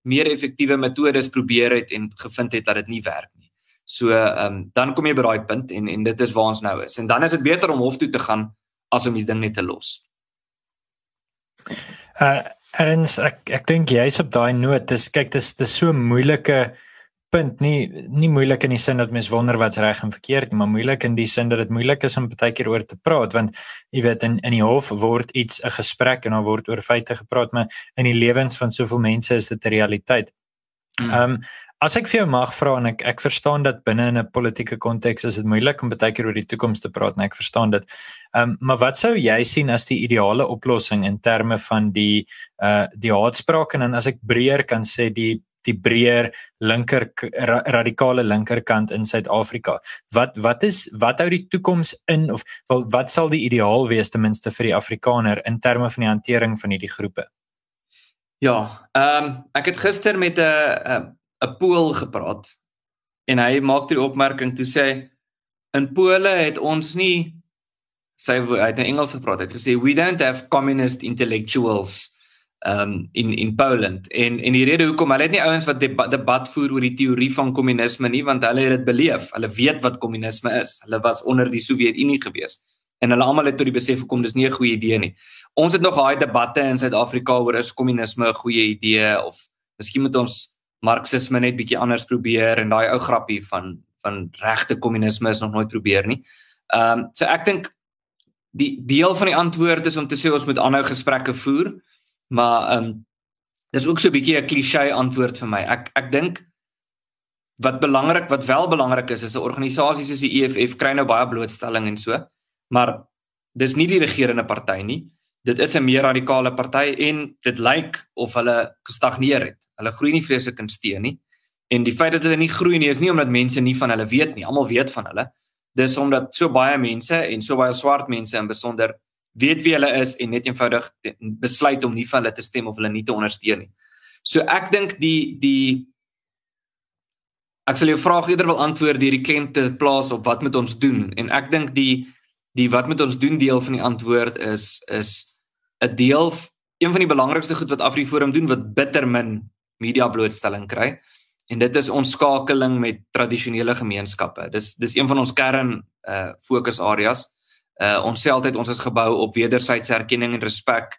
meer effektiewe metodes probeer het en gevind het dat dit nie werk nie. So ehm um, dan kom jy by daai punt en en dit is waar ons nou is. En dan is dit beter om hof toe te gaan as om die ding net te los.
Uh Erns ek ek dink jy's op daai noot. Dis kyk dis dis so moeilike punt nie nie moeilik in die sin dat mens wonder wat's reg en verkeerd nie, maar moeilik in die sin dat dit moeilik is om baie keer oor te praat want jy weet in in die hof word iets 'n gesprek en dan word oor feite gepraat, maar in die lewens van soveel mense is dit 'n realiteit. Hmm. Ehm um, as ek vir jou mag vra en ek ek verstaan dat binne in 'n politieke konteks is dit moeilik om baie keer oor die toekoms te praat en ek verstaan dit. Ehm um, maar wat sou jy sien as die ideale oplossing in terme van die uh die haatspraak en dan as ek breër kan sê die die breër linker ra, radikale linkerkant in Suid-Afrika. Wat wat is wat hou die toekoms in of wel wat sal die ideaal wees ten minste vir die Afrikaner in terme van die hantering van hierdie groepe?
Ja, ehm um, ek het gister met 'n 'n Pool gepraat en hy maak die opmerking toe sê in Pole het ons nie sy hy het in Engels gepraat het gesê we don't have communist intellectuals um in in Poland en en die rede hoekom hulle het nie ouens wat debat, debat voer oor die teorie van kommunisme nie want hulle het dit beleef. Hulle weet wat kommunisme is. Hulle was onder die Sowjetunie gewees. en hulle almal het tot die besef gekom dis nie 'n goeie idee nie. Ons het nog daai debatte in Suid-Afrika oor is kommunisme 'n goeie idee of miskien moet ons marxisme net bietjie anders probeer en daai ou grappie van van regte kommunisme is nog nooit probeer nie. Ehm um, so ek dink die deel van die antwoord is om te sê ons moet aanhou gesprekke voer, maar ehm um, dis ook so 'n bietjie 'n klise antwoord vir my. Ek ek dink wat belangrik wat wel belangrik is is 'n organisasie soos die EFF kry nou baie blootstelling en so, maar dis nie die regerende party nie. Dit is 'n meer radikale party en dit lyk of hulle gestagneer het. Hulle groei nie vreeslik in steen nie. En die feit dat hulle nie groei nie is nie omdat mense nie van hulle weet nie. Almal weet van hulle dis omdat so baie mense en so baie swart mense in besonder weet wie hulle is en net eenvoudig besluit om nie vir hulle te stem of hulle nie te ondersteun nie. So ek dink die die ek sal jou vraag eerder wil antwoord deur die klem te plaas op wat moet ons doen en ek dink die die wat moet ons doen deel van die antwoord is is 'n deel een van die belangrikste goed wat Afriforum doen wat bitter min media blootstelling kry en dit is ons skakeling met tradisionele gemeenskappe. Dis dis een van ons kern uh fokusareas. Uh ons sê altyd ons is gebou op wederwysige erkenning en respek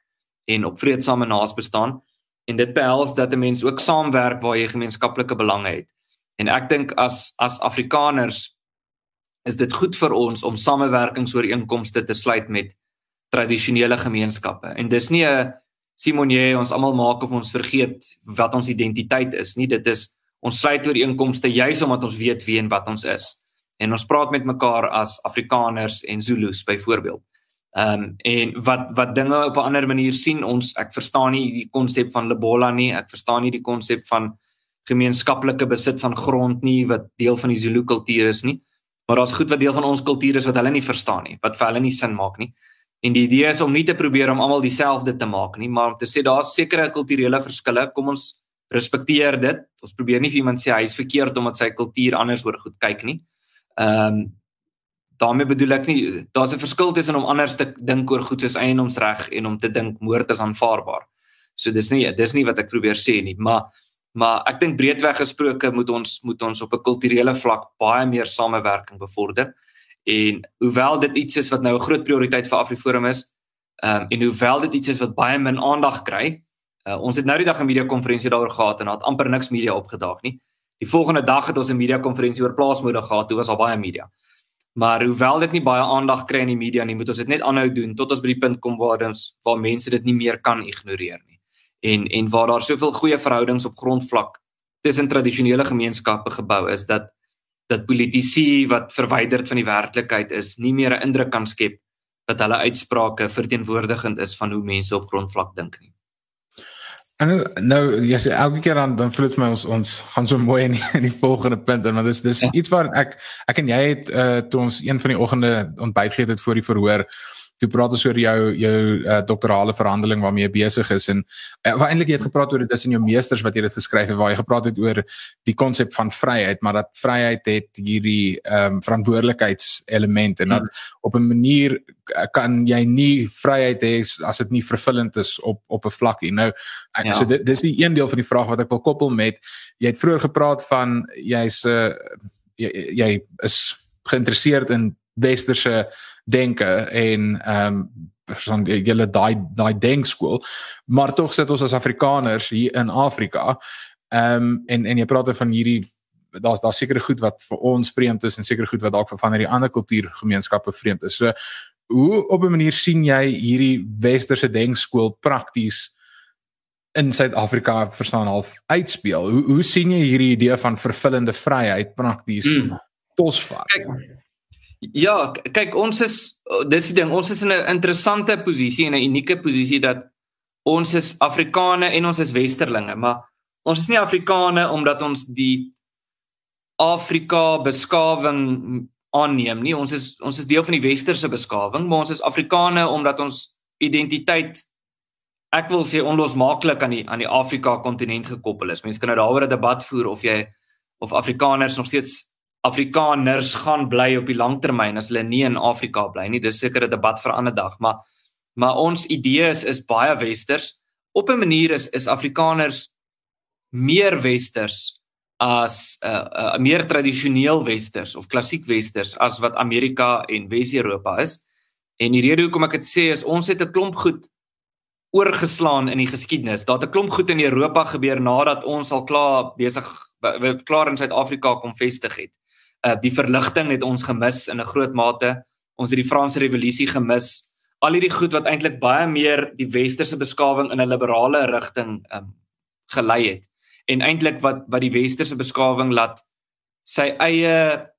en op vredesame naasbestaan en dit behels dat 'n mens ook saamwerk waar jy gemeenskaplike belange het. En ek dink as as Afrikaners is dit goed vir ons om samewerkingsooreenkomste te sluit met tradisionele gemeenskappe. En dis nie 'n Simonie ons almal maak of ons vergeet wat ons identiteit is nie. Dit is ons sluit ooreenkomste juis omdat ons weet wie en wat ons is. En ons praat met mekaar as Afrikaners en Zulus byvoorbeeld. Ehm um, en wat wat dinge op 'n ander manier sien ons ek verstaan nie die konsep van Lebola nie, ek verstaan nie die konsep van gemeenskaplike besit van grond nie wat deel van die Zulu kultuur is nie. Maar daar's goed wat deel van ons kultuur is wat hulle nie verstaan nie, wat vir hulle nie sin maak nie. En die idee is om nie te probeer om almal dieselfde te maak nie, maar om te sê daar's sekere kulturele verskille, kom ons respekteer dit. Ons probeer nie vir iemand sê hy is verkeerd omdat sy kultuur anders oor goed kyk nie. Ehm um, daarmee bedoel ek nie daar's 'n verskil tussen om anders te dink oor goed soos eiendomsreg en om te dink moord is aanvaarbaar. So dis nie dis nie wat ek probeer sê nie, maar maar ek dink breedweg gesproke moet ons moet ons op 'n kulturele vlak baie meer samewerking bevorder. En hoewel dit iets is wat nou 'n groot prioriteit vir Afriforum is, ehm um, en hoewel dit iets is wat baie min aandag kry, Uh, ons het nou die dag 'n media konferensie daaroor gehad en daar het amper niks media opgedaag nie. Die volgende dag het ons 'n media konferensie oor plaasmoeder gehad, toe was al baie media. Maar hoewel dit nie baie aandag kry in die media nie, moet ons dit net aanhou doen tot ons by die punt kom waar ons waar mense dit nie meer kan ignoreer nie. En en waar daar soveel goeie verhoudings op grondvlak tussen tradisionele gemeenskappe gebou is dat dat politici wat verwyderd van die werklikheid is, nie meer 'n indruk kan skep dat hulle uitsprake verteenwoordigend is van hoe mense op grondvlak dink nie.
En nou ja, yes, elke keer dan dan voel dit my ons ons gaan so mooi in die, in die volgende punt en want dis dis ja. iets waar ek ek en jy het uh toe ons een van die oggende ontbyt gegee het voor die verhoor toe praat ons oor jou jou uh, doktorale verhandeling waarmee jy besig is en uh, waar eintlik jy het gepraat oor dit is in jou meesters wat jy dit geskryf het waar jy gepraat het oor die konsep van vryheid maar dat vryheid het hierdie ehm um, verantwoordelikheidselement en dat hmm. op 'n manier uh, kan jy nie vryheid hê as dit nie vervullend is op op 'n vlak nie nou ja. so dit dis die een deel van die vraag wat ek wil koppel met jy het vroeër gepraat van jy's 'n uh, jy, jy is geïnteresseerd in westerse denke en ehm um, van julle daai daai denkskool maar tog sit ons as Afrikaners hier in Afrika ehm um, en en jy praat van hierdie daar's daar sekere goed wat vir ons vreemd is en sekere goed wat dalk vir van hierdie ander kultuurgemeenskappe vreemd is. So hoe op 'n manier sien jy hierdie westerse denkskool prakties in Suid-Afrika verstaan half uitspeel? Hoe hoe sien jy hierdie idee van vervullende vryheid prakties mm. tosvat? Kijk,
Ja, kyk ons is dis die ding, ons is in 'n interessante posisie en 'n unieke posisie dat ons is Afrikane en ons is westerlinge, maar ons is nie Afrikane omdat ons die Afrika beskawing aanneem nie. Ons is ons is deel van die westerse beskawing, maar ons is Afrikane omdat ons identiteit ek wil sê onlosmaaklik aan die aan die Afrika kontinent gekoppel is. Mense kan nou daaroor 'n debat voer of jy of Afrikaners nog steeds Afrikaners gaan bly op die langtermyn as hulle nie in Afrika bly nie. Dis seker 'n debat vir 'n ander dag, maar maar ons idees is baie westers. Op 'n manier is is Afrikaners meer westers as 'n uh, uh, meer tradisioneel westers of klassiek westers as wat Amerika en Wes-Europa is. En die rede hoekom ek dit sê is ons het 'n klomp goed oorgeslaan in die geskiedenis. Daar het 'n klomp goed in Europa gebeur nadat ons al klaar besig klaar in Suid-Afrika kom vestig het. Uh die verligting het ons gemis in 'n groot mate. Ons het die Franse revolusie gemis. Al hierdie goed wat eintlik baie meer die westerse beskawing in 'n liberale rigting um gelei het. En eintlik wat wat die westerse beskawing laat sy eie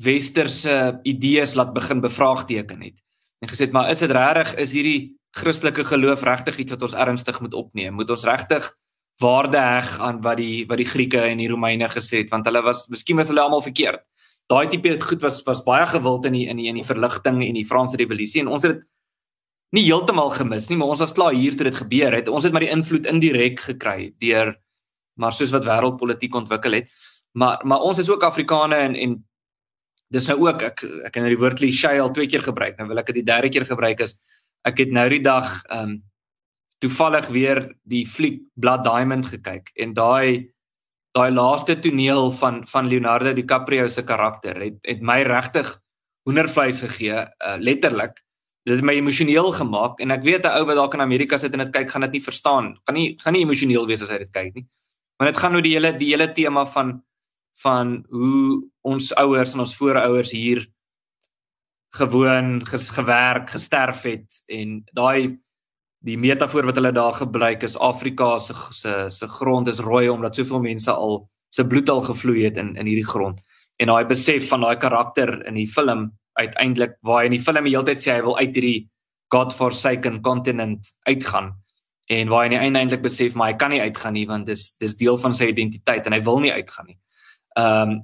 westerse idees laat begin bevraagteken het. En gesê het maar is dit regtig is hierdie Christelike geloof regtig iets wat ons ernstig moet opneem? Moet ons regtig waarde heg aan wat die wat die Grieke en die Romeine gesê het want hulle was miskien was hulle almal verkeerd. Daai tipe goed was was baie gewild in die in die in die verligting en die Franse revolusie en ons het nie heeltemal gemis nie, maar ons was klaar hier toe dit gebeur het. Ons het maar die invloed indirek gekry deur maar soos wat wêreldpolitiek ontwikkel het. Maar maar ons is ook Afrikane en en dis nou ook ek ek het nou die woord cliché al twee keer gebruik. Nou wil ek dit die derde keer gebruik is ek het nou die dag ehm um, toevallig weer die fliek Blood Diamond gekyk en daai daai laaste toneel van van Leonardo DiCaprio se karakter het het my regtig hoendervleis gegee uh, letterlik. Dit het my emosioneel gemaak en ek weet 'n ou wat dalk in Amerika sit en dit kyk gaan dit nie verstaan. Gaan nie gaan nie emosioneel wees as hy dit kyk nie. Want dit gaan oor die hele die hele tema van van hoe ons ouers en ons voorouers hier gewoon ges, gewerk, gesterf het en daai die metafoor wat hulle daar gebruik is Afrika se se se grond is rooi omdat soveel mense al se bloed al gevloei het in in hierdie grond. En daai besef van daai karakter in die film uiteindelik waar hy in die film die hele tyd sê hy wil uit hierdie godforsaken continent uitgaan en waar hy eintlik besef maar hy kan nie uitgaan nie want dis dis deel van sy identiteit en hy wil nie uitgaan nie. Ehm um,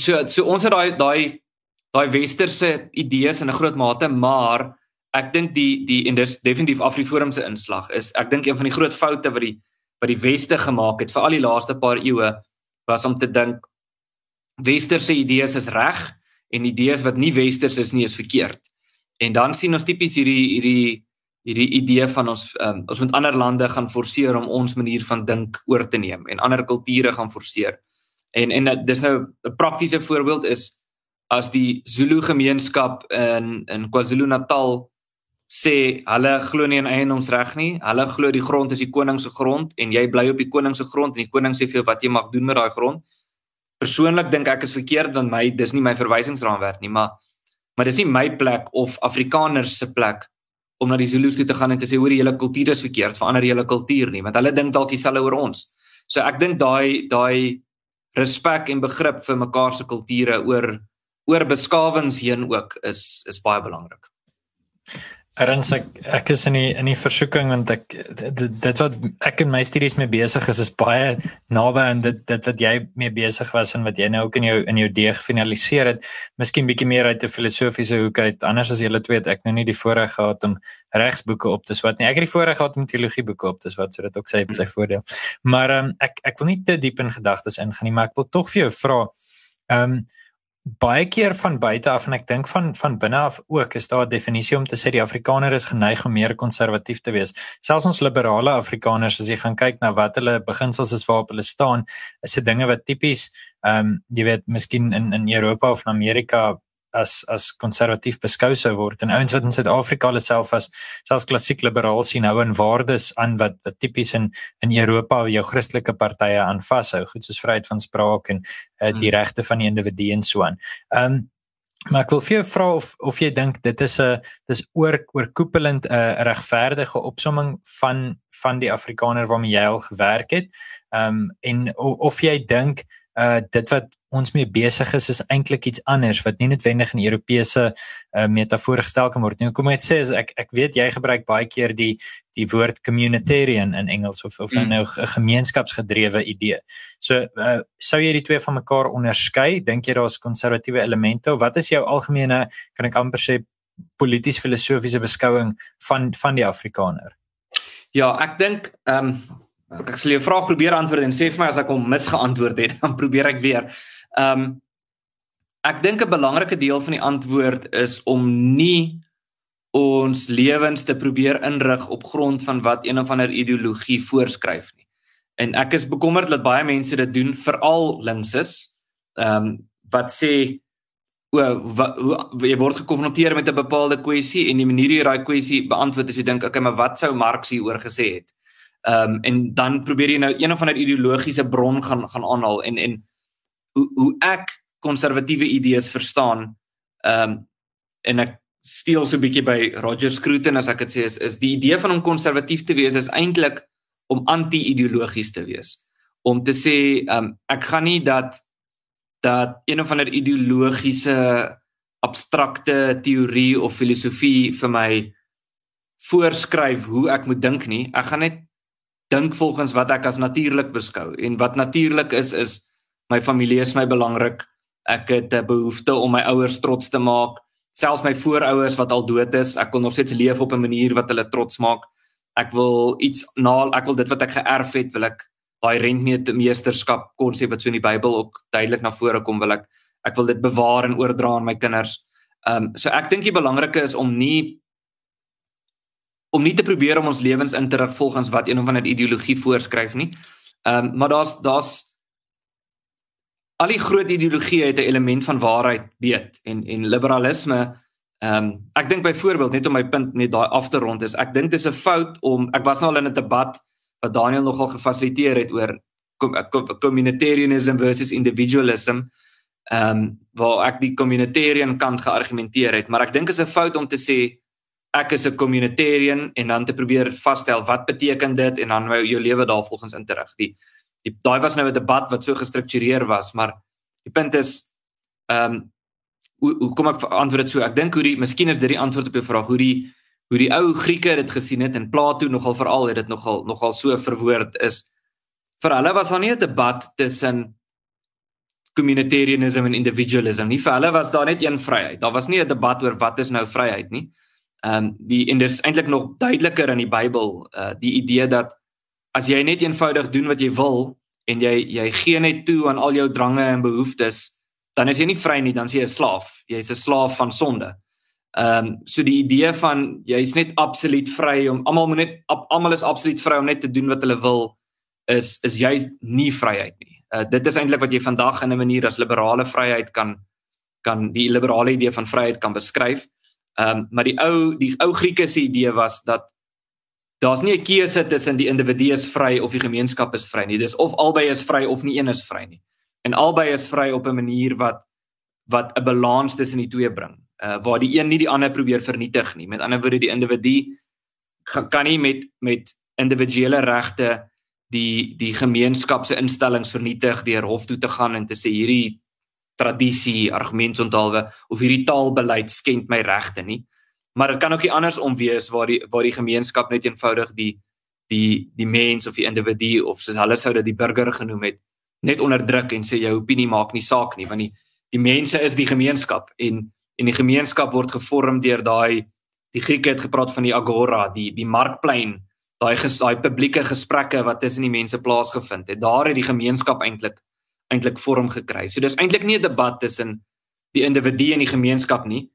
so so ons het daai daai daai westerse idees in 'n groot mate, maar ek dink die die en dis definitief Afriforum se inslag is ek dink een van die groot foute wat die wat die weste gemaak het vir al die laaste paar eeue was om te dink westerse idees is reg en idees wat nie westers is nie is verkeerd. En dan sien ons tipies hierdie hierdie hierdie idee van ons um, ons moet ander lande gaan forceer om ons manier van dink oor te neem en ander kulture gaan forceer. En en dis nou 'n praktiese voorbeeld is as die Zulu gemeenskap in in KwaZulu-Natal sê hulle glo nie in eiendomsreg nie. Hulle glo die grond is die koning se grond en jy bly op die koning se grond en die koning sê vir jou wat jy mag doen met daai grond. Persoonlik dink ek is verkeerd want my dis nie my verwysingsraamwerk nie, maar maar dis nie my plek of Afrikaners se plek om na die Zulu's toe te gaan en te sê hoor die hele kultuur is verkeerd, verander hele kultuur nie, want hulle dink dalk dieselfde oor ons. So ek dink daai daai respek en begrip vir mekaar se kulture oor oor beskawings heen ook is is baie belangrik.
Erns ek ek is in die in die versoeking want ek dit, dit wat ek in my studies mee besig is is baie naby aan dit dit wat jy mee besig was en wat jy nou ook in jou in jou deeg finaliseer het. Miskien bietjie meer uit 'n filosofiese hoek uit. Anders as julle twee het ek nou nie die voorreg gehad om regsboeke op te swat nie. Ek het die voorreg gehad om teologie boeke op te swat sodat ook sy sy voordeel. Maar um, ek ek wil nie te diep in gedagtes ingaan nie, maar ek wil tog vir jou vra ehm um, baie keer van buite af en ek dink van van binne af ook is daar 'n definisie om te sê die Afrikaner is geneig om meer konservatief te wees. Selfs ons liberale Afrikaners as jy gaan kyk na wat hulle beginsels is waarop hulle staan, is dit dinge wat tipies ehm um, jy weet miskien in in Europa of in Amerika as as konservatief beskou sou word en ouens wat in Suid-Afrika hulle self as selfs klassiek liberaal sien hou en waardes aan wat wat tipies in in Europa jou Christelike partye aan vashou, goed soos vryheid van spraak en uh, die hmm. regte van die individu en so aan. Ehm um, maar ek wil vir jou vra of of jy dink dit is 'n dis oor oorkoepelend 'n uh, regverdige opsomming van van die Afrikaner waarmee jy al gewerk het. Ehm um, en of, of jy dink uh dit wat ons mee besig is is eintlik iets anders wat nie noodwendig in Europese uh, metafoor gestel kan word nie. Kom ek sê is ek ek weet jy gebruik baie keer die die woord communitarian in Engels of of mm. nou 'n gemeenskapsgedrewe idee. So uh, sou jy die twee van mekaar onderskei? Dink jy daar's konservatiewe elemente of wat is jou algemene kan ek amper sê polities filosofiese beskouing van van die Afrikaner?
Ja, ek dink ehm um Ek sal jou vraag probeer antwoord en sê vir my as ek hom misgeantwoord het, dan probeer ek weer. Ehm um, ek dink 'n belangrike deel van die antwoord is om nie ons lewens te probeer inrig op grond van wat een of ander ideologie voorskryf nie. En ek is bekommerd dat baie mense dit doen, veral linkses, ehm um, wat sê wat hoe jy word gekonfronteer met 'n bepaalde kwessie en die manier hoe jy daai kwessie beantwoord is jy dink okay maar wat sou Marx hieroor gesê het. Ehm um, en dan probeer jy nou een of ander ideologiese bron gaan gaan aanhaal en en hoe hoe ek konservatiewe idees verstaan ehm um, en ek steel so 'n bietjie by Roger Scruton as ek dit sê is is die idee van om konservatief te wees is eintlik om anti-ideologies te wees. Om te sê ehm um, ek gaan nie dat dat een of ander ideologiese abstrakte teorie of filosofie vir my voorskryf hoe ek moet dink nie. Ek gaan net dink volgens wat ek as natuurlik beskou en wat natuurlik is is my familie is my belangrik. Ek het 'n behoefte om my ouers trots te maak, selfs my voorouers wat al dood is. Ek wil nog steeds leef op 'n manier wat hulle trots maak. Ek wil iets na ek wil dit wat ek geërf het, wil ek daai rentmeesterskap konsep wat so in die Bybel ook duidelik na vore kom wil ek ek wil dit bewaar en oordra aan my kinders. Ehm um, so ek dink die belangrike is om nie om nie te probeer om ons lewens in te rig volgens wat een of ander ideologie voorskryf nie. Ehm um, maar daar's daar's al die groot ideologieë het 'n element van waarheid weet en en liberalisme ehm um, ek dink byvoorbeeld net om my punt net daai af te rond is ek dink dit is 'n fout om ek was nou al in 'n debat wat Daniel nogal gefasiliteer het oor communitarianism versus individualism. Ehm um, waar ek die communitarian kant geargumenteer het, maar ek dink is 'n fout om te sê ek is 'n communitarian en dan te probeer vasstel wat beteken dit en dan jou lewe daarvolgens in te rig. Die daai was nou 'n debat wat so gestruktureer was, maar die punt is ehm um, hoe hoe kom ek antwoord dit so? Ek dink hoe die miskien is dit die antwoord op jou vraag hoe die hoe die ou Grieke dit gesien het en Plato nogal veral het dit nogal nogal so verwoord is vir hulle was daar nie 'n debat tussen communitarianism en individualism nie vir hulle was daar net een vryheid daar was nie 'n debat oor wat is nou vryheid nie ehm um, die en dis eintlik nog duideliker in die Bybel uh die idee dat as jy net eenvoudig doen wat jy wil en jy jy gee net toe aan al jou drange en behoeftes dan is jy nie vry nie dan is jy 'n slaaf jy's 'n slaaf van sonde Ehm um, so die idee van jy's net absoluut vry om almal moet net almal is absoluut vry om net te doen wat hulle wil is is jy's nie vryheid nie. Uh, dit is eintlik wat jy vandag in 'n manier as liberale vryheid kan kan die liberale idee van vryheid kan beskryf. Ehm um, maar die ou die ou Grieke se idee was dat daar's nie 'n keuse tussen die individu is vry of die gemeenskap is vry nie. Dis of albei is vry of nie een is vry nie. En albei is vry op 'n manier wat wat 'n balans tussen die twee bring uh waar die een nie die ander probeer vernietig nie. Met ander woorde die individu kan nie met met individuele regte die die gemeenskap se instellings vernietig deur hof toe te gaan en te sê hierdie tradisie argumentontalwe of hierdie taalbeleid skend my regte nie. Maar dit kan ook nie andersom wees waar die waar die gemeenskap net eenvoudig die die die mens of die individu of soos hulle sou dit die burger genoem het net onderdruk en sê jou opinie maak nie saak nie want die die mense is die gemeenskap en en die gemeenskap word gevorm deur daai die Grieke het gepraat van die agora, die die markplein, daai daai publieke gesprekke wat tussen die mense plaasgevind het. Daar het die gemeenskap eintlik eintlik vorm gekry. So dis eintlik nie 'n debat tussen die individu en die gemeenskap nie.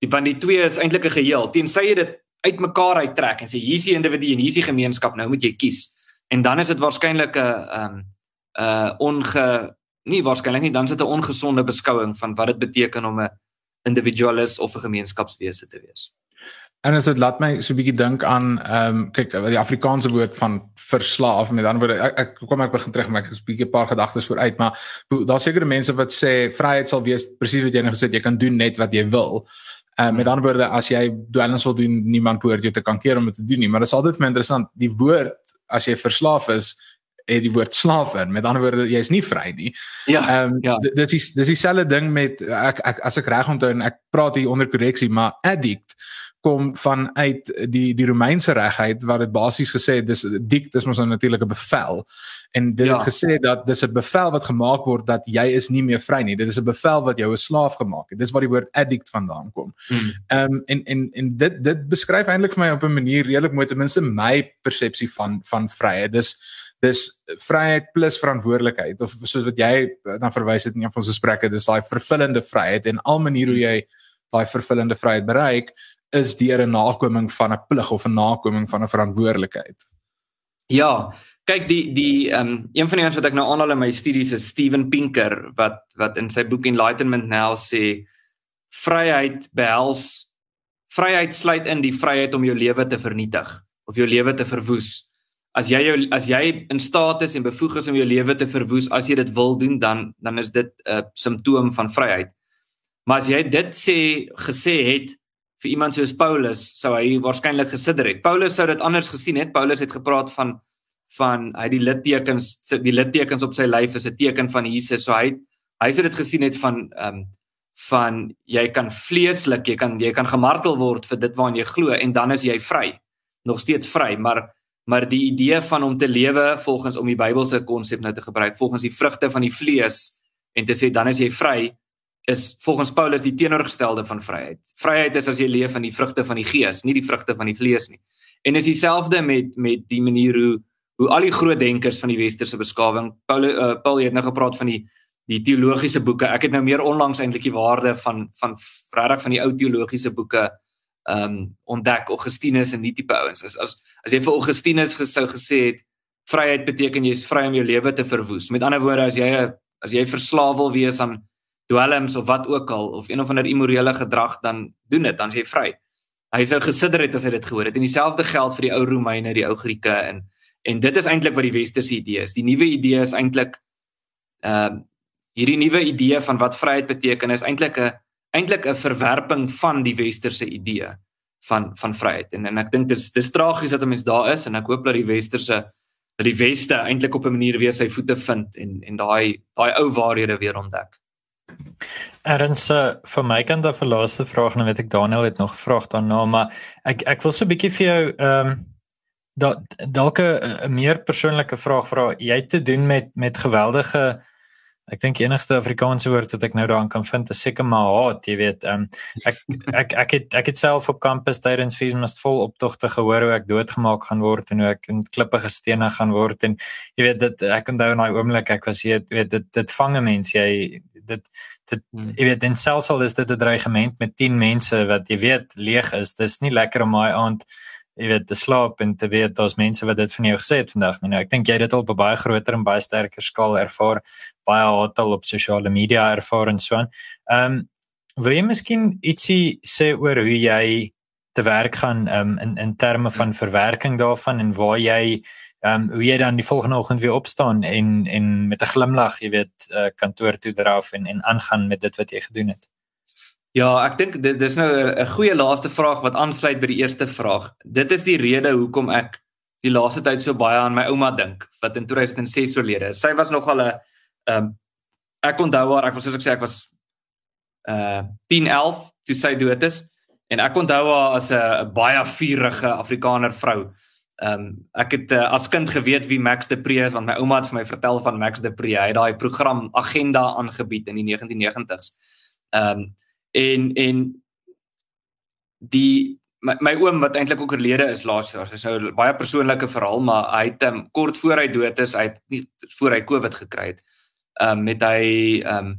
Die van die twee is eintlik 'n geheel. Tensy jy dit uitmekaar uittrek en sê hier's die individu en hier's die gemeenskap, nou moet jy kies. En dan is dit waarskynlik 'n um, 'n onge nie waarskynlik nie, dan is dit 'n ongesonde beskouing van wat dit beteken om 'n individualis of 'n gemeenskapswese te wees.
En as dit laat my so 'n bietjie dink aan ehm um, kyk die Afrikaanse woord van verslaaf met ander woorde ek, ek kom ek begin terug maar ek het 'n bietjie 'n paar gedagtes vooruit maar daar's sekere mense wat sê vryheid sal wees presies wat jy nou gesê het jy kan doen net wat jy wil. Ehm um, met ander woorde as jy dwelms wil doen niemand behoort jou te kan keer om dit te doen nie maar dit is altyd vir my interessant die woord as jy verslaaf is het die woord slaaf in. Met ander woorde, jy is nie vry nie.
Ja. Ehm um, ja.
dis is dis dieselfde ding met ek, ek as ek reg onthou en ek praat hier onder korreksie, maar addict kom van uit die die Romeinse regheid waar dit basies gesê het dis dict is mos nou natuurlik 'n bevel. En dit ja. het gesê dat dis 'n bevel wat gemaak word dat jy is nie meer vry nie. Dit is 'n bevel wat jou 'n slaaf gemaak het. Dis waar die woord addict vandaan kom. Hmm. ehm um, en en en dit dit beskryf eintlik vir my op 'n manier redelik mooi ten minste my persepsie van van vryheid. Dis dis vryheid plus verantwoordelikheid. Of soos wat jy dan verwys het in een van ons gesprekke dis daai vervullende vryheid en al maniere hoe jy daai vervullende vryheid bereik is deur 'n nakoming van 'n plig of 'n nakoming van 'n verantwoordelikheid.
Ja, kyk die die ehm um, een van die ouens wat ek nou aanhaal in my studies is Steven Pinker wat wat in sy boek Enlightenment Now sê vryheid behels vryheid sluit in die vryheid om jou lewe te vernietig of jou lewe te verwoes. As jy jou as jy in staat is en bevoeg is om jou lewe te verwoes as jy dit wil doen, dan dan is dit 'n simptoom van vryheid. Maar as jy dit sê gesê het vir iemand soos Paulus, sou hy waarskynlik gesidder het. Paulus sou dit anders gesien het. Paulus het gepraat van van hy die littekens die littekens op sy lyf is 'n teken van Jesus. So hy hy sou dit gesien het van ehm um, van jy kan vleeslik, jy kan jy kan gemartel word vir dit waarna jy glo en dan is jy vry. Nog steeds vry, maar maar die idee van om te lewe volgens om die Bybelse konsep nou te gebruik, volgens die vrugte van die vlees en te sê dan is jy vry is volgens Paulus die teenoorgestelde van vryheid. Vryheid is as jy leef in die vrugte van die gees, nie die vrugte van die vlees nie. En is dieselfde met met die manier hoe hoe al die groot denkers van die westerse beskawing, Paul uh, Paul het nou gepraat van die die teologiese boeke. Ek het nou meer onlangs eintlik die waarde van van regtig van die ou teologiese boeke ehm um, ontdek. Augustinus en die tipe ouens. As as as jy vir Augustinus gesou gesê het vryheid beteken jy is vry om jou lewe te verwoes. Met ander woorde, as jy as jy verslaaf wil wees aan dwelms of wat ook al of een of ander immorele gedrag dan doen dit dan is jy vry. Hy sou gesidder het as hy dit gehoor het. En dieselfde geld vir die ou Romeine, die ou Grieke en en dit is eintlik wat die westerse idee is. Die nuwe idee is eintlik ehm uh, hierdie nuwe idee van wat vryheid beteken is eintlik 'n eintlik 'n verwerping van die westerse idee van van vryheid. En en ek dink dis dis tragies dat 'n mens daar is en ek hoop dat die westerse dat die weste eintlik op 'n manier weer sy voete vind en en daai daai ou waarhede weer ontdek.
Erns vir my kan daar vir laaste vraag nou weet ek Daniel het nog gevra daarna maar ek ek wil so 'n bietjie vir jou ehm um, dalk 'n meer persoonlike vraag vra. Jy te doen met met geweldige ek dink enigste Afrikaanse woord wat ek nou daaraan kan vind is seker maar haat jy weet um, ek ek ek het ek het self op kampus tydens feesmast vol optogte gehoor hoe ek doodgemaak gaan word en hoe ek in klippe gestene gaan word en jy weet dit ek onthou in daai oomblik ek was jy weet dit dit vang 'n mens. Jy dit dit hmm. jy weet in selfs al is dit 'n dreigement met 10 mense wat jy weet leeg is dis nie lekker om daai aand jy weet te slaap en te weet daar's mense wat dit van jou gesê het vandag nou ek dink jy het dit al op 'n baie groter en baie sterker skaal ervaar baie hotel op sosiale media ervaar en so aan ehm um, wil jy miskien ietsie sê oor hoe jy te werk gaan um, in in terme van hmm. verwerking daarvan en waar jy ehm um, hoe jy dan die volgende oggend weer opstaan en en met 'n glimlag, jy weet, uh, kantoor toe draaf en en aangaan met dit wat jy gedoen het.
Ja, ek dink dit dis nou 'n goeie laaste vraag wat aansluit by die eerste vraag. Dit is die rede hoekom ek die laaste tyd so baie aan my ouma dink wat in 2006 oorlede is. Sy was nogal 'n ehm um, ek onthou haar, ek was soos ek sê ek was uh 10, 11 toe sy dood is en ek onthou haar as 'n baie vurige Afrikaner vrou. Ehm um, ek het uh, as kind geweet wie Max de Pre is want my ouma het vir my vertel van Max de Pre. Hy het daai program Agenda aangebied in die 1990s. Ehm um, en en die my, my oom wat eintlik ook oorlede is laas jaar. Dis nou 'n baie persoonlike verhaal, maar hy het um, kort voor hy dood is, hy het nie voor hy COVID gekry het. Ehm um, met hy ehm um,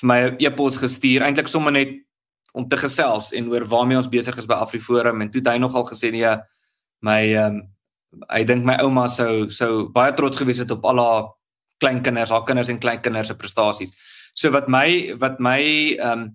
vir my 'n e-pos gestuur eintlik sommer net om te gesels en oor waarmee ons besig is by AfriForum en toe het hy nogal gesê nee my ehm um, hy dink my ouma sou sou baie trots gewees het op al haar kleinkinders, haar kinders en kleinkinders se prestasies. So wat my wat my ehm um,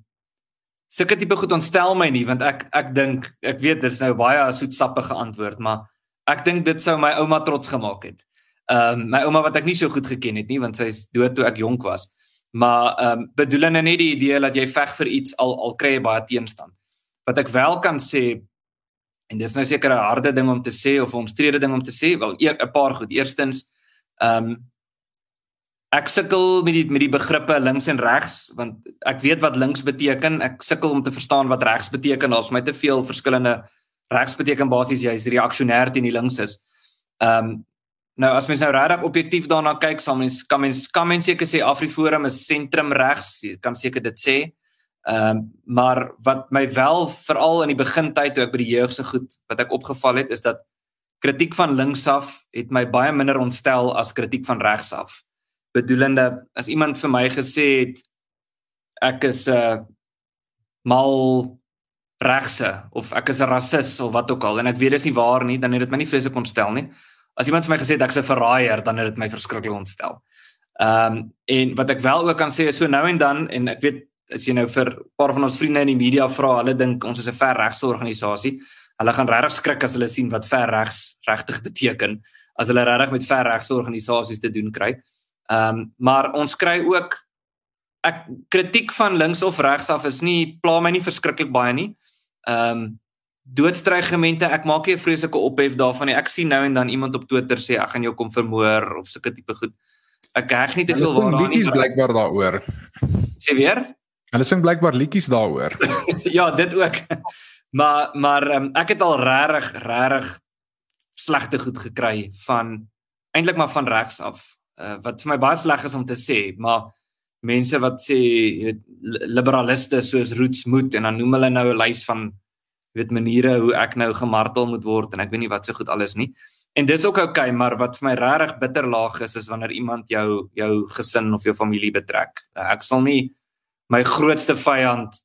sulke tipe goed ontstel my nie want ek ek dink ek weet dit is nou baie soetsappige antwoord, maar ek dink dit sou my ouma trots gemaak het. Ehm um, my ouma wat ek nie so goed geken het nie want sy is dood toe ek jonk was. Maar ehm um, bedoelende net die idee dat jy veg vir iets al al kry jy baie teenstand. Wat ek wel kan sê En dis nou seker 'n harde ding om te sê of 'n omstrede ding om te sê, wel 'n paar goed. Eerstens, ehm um, ek sukkel met die met die begrippe links en regs want ek weet wat links beteken. Ek sukkel om te verstaan wat regs beteken. Daar's my te veel verskillende regs beteken basies jy's reaksionêr teen die links is. Ehm um, nou as mens nou regtig objektief daarna kyk, sal mens kan mens kan mens seker sê AfriForum is sentrum regs. Jy kan seker dit sê. Ehm um, maar wat my wel veral in die begintyd toe ek by die jeug se goed wat ek opgeval het is dat kritiek van links af het my baie minder ontstel as kritiek van regs af. Bedoelende as iemand vir my gesê het ek is 'n uh, mal regse of ek is 'n rasis of wat ook al en ek weet dis nie waar nie dan het dit my nie vreeslik ontstel nie. As iemand vir my gesê het ek is 'n verraaier dan het dit my verskriklik ontstel. Ehm um, en wat ek wel ook kan sê is so nou en dan en ek weet as jy nou vir 'n paar van ons vriende in die media vra, hulle dink ons is 'n ver regse organisasie. Hulle gaan regtig skrik as hulle sien wat ver regs regtig beteken as hulle regtig met ver regse organisasies te doen kry. Ehm um, maar ons kry ook ek kritiek van links of regs af is nie pla my nie verskriklik baie nie. Ehm um, doodstrygemente, ek maak nie 'n vreeslike ophef daarvan nie. Ek sien nou en dan iemand op Twitter sê ek gaan jou kom vermoor of sulke tipe goed. Ek heg nie te veel
waaraan nie. Dis blykbaar daaroor.
Sê weer?
Hulle sing blykbaar liedjies daaroor.
ja, dit ook. maar maar um, ek het al regtig regtig slegte goed gekry van eintlik maar van regs af. Uh, wat vir my baie sleg is om te sê, maar mense wat sê liberaliste soos Roots moet en dan noem hulle nou 'n lys van weet maniere hoe ek nou gemartel moet word en ek weet nie wat se so goed alles nie. En dis ook oukei, okay, maar wat vir my regtig bitter laag is is wanneer iemand jou jou gesin of jou familie betrek. Ek sal nie my grootste vyand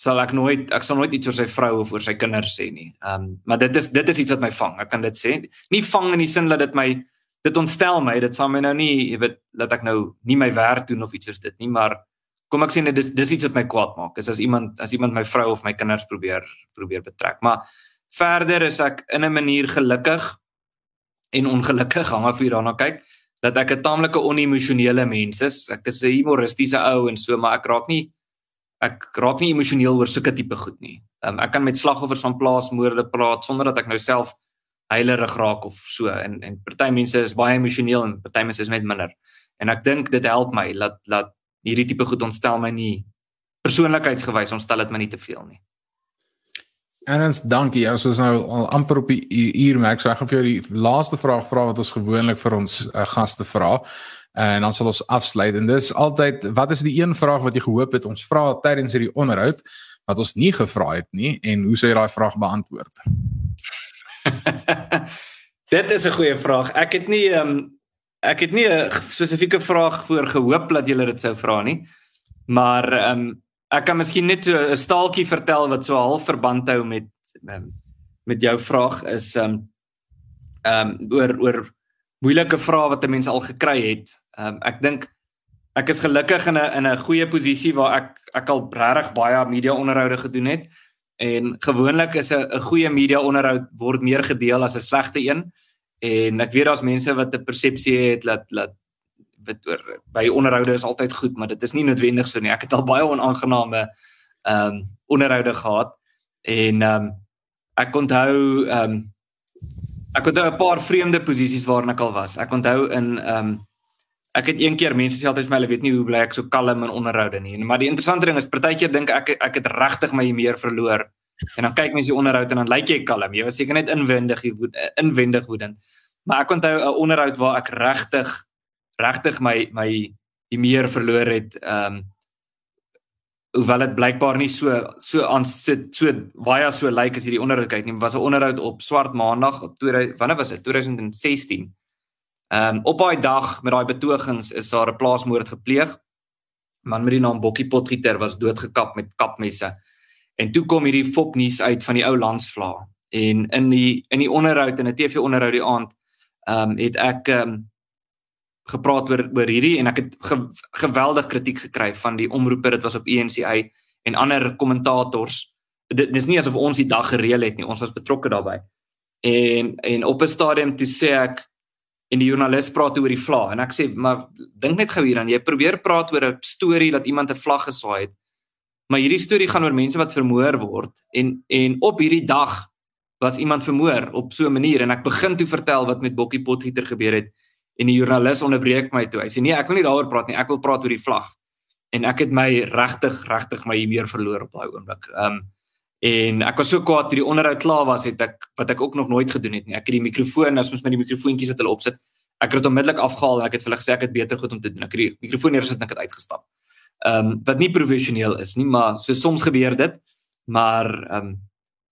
sal ek nooit ek sal nooit iets oor sy vrou of oor sy kinders sê nie. Ehm um, maar dit is dit is iets wat my vang. Ek kan dit sê. Nie vang in die sin dat dit my dit ontstel my. Dit sal my nou nie, jy weet, dat ek nou nie my werk doen of iets soos dit nie, maar kom ek sê net dis dis iets wat my kwaad maak is as iemand as iemand my vrou of my kinders probeer probeer betrek maar verder is ek in 'n manier gelukkig en ongelukkig hang af hoe jy daarna kyk dat ek 'n taamlike onemosionele mens is. Ek is 'n humoristiese ou en so maar ek raak nie ek raak nie emosioneel oor sulke tipe goed nie. Um, ek kan met slagoffers van plaasmoorde praat sonder dat ek nou self heilerig raak of so en en party mense is baie emosioneel en party mense is net minder. En ek dink dit help my dat dat hierdie tipe goed ontstel my nie persoonlikheidsgewys ontstel dit my nie te veel nie.
Ernst, dankie. Ons is nou al amper op die uur, maar ek sou gou vir jou die laaste vraag vra wat ons gewoonlik vir ons uh, gaste vra. En dan sal ons afsluit en dis altyd wat is die een vraag wat jy gehoop het ons vra tydens hierdie onderhoud wat ons nie gevra het nie en hoe sou jy daai vraag beantwoord?
Dit is 'n goeie vraag. Ek het nie um, ek het nie 'n spesifieke vraag voor gehoop dat julle dit sou vra nie. Maar ehm um, ek kan miskien net so 'n staaltjie vertel wat so half verband hou met um, met jou vraag is ehm um, ehm um, oor oor moeilike vrae wat 'n mens al gekry het. Ehm um, ek dink ek is gelukkig in 'n in 'n goeie posisie waar ek ek al regtig baie media onderhoude gedoen het en gewoonlik is 'n 'n goeie media onderhoud word meer gedeel as 'n slegte een. En ek weet daar's mense wat 'n persepsie het dat dat wat oor by onderhoude is altyd goed, maar dit is nie noodwendig so nie. Ek het al baie onaangename ehm um, onderhoude gehad en ehm um, ek onthou ehm um, ek onthou 'n paar vreemde posisies waarin ek al was. Ek onthou in ehm um, ek het een keer mense sê altyd vir my hulle weet nie hoe bly ek so kalm in onderhoude nie. Maar die interessante ding is partykeer dink ek ek het regtig my meer verloor En dan kyk mense die onderhoud en dan lyk jy kalm. Jy was seker net inwendig woed, inwendig woedend. Maar ek onthou 'n onderhoud waar ek regtig regtig my my die meer verloor het. Ehm um, hoewel dit blykbaar nie so so aan sit so baie so lyk like as hierdie onderhoud kyk nie. Was 'n onderhoud op Swart Maandag op 2000 wanneer was dit? 2016. Ehm um, op daai dag met daai betogings is daar 'n plaasmoord gepleeg. Man met die naam Bokkie Potgieter was doodgekap met kapmesse. En toe kom hierdie fopnuus uit van die ou landsvla en in die in die onderhoud in 'n TV-onderhoud die aand ehm um, het ek ehm um, gepraat oor oor hierdie en ek het ge, geweldig kritiek gekry van die omroeper dit was op ENCA en ander kommentators. Dit dis nie asof ons die dag gereël het nie ons was betrokke daarbey en en op 'n stadium toe sê ek en die joernalis praat oor die vlag en ek sê maar dink net gou hier dan jy probeer praat oor 'n storie dat iemand 'n vlag geswaai het Maar hierdie storie gaan oor mense wat vermoor word en en op hierdie dag was iemand vermoor op so 'n manier en ek begin toe vertel wat met Bokkie Potgieter gebeur het en die joernalis onderbreek my toe. Hy sê nee, ek wil nie daaroor praat nie. Ek wil praat oor die vlag. En ek het my regtig regtig my meer verloor op daai oomblik. Um en ek was so kwaad toe die onderhoud klaar was het ek wat ek ook nog nooit gedoen het nie. Ek het die mikrofoon, as ons met die mikrofoontjies wat hulle opsit, ek het dit onmiddellik afgehaal en ek het vir hulle gesê ek het beter goed om te doen. Ek het die mikrofoon neergesit en ek het uitgestap ehm um, wat nie professioneel is nie, maar so soms gebeur dit. Maar ehm um,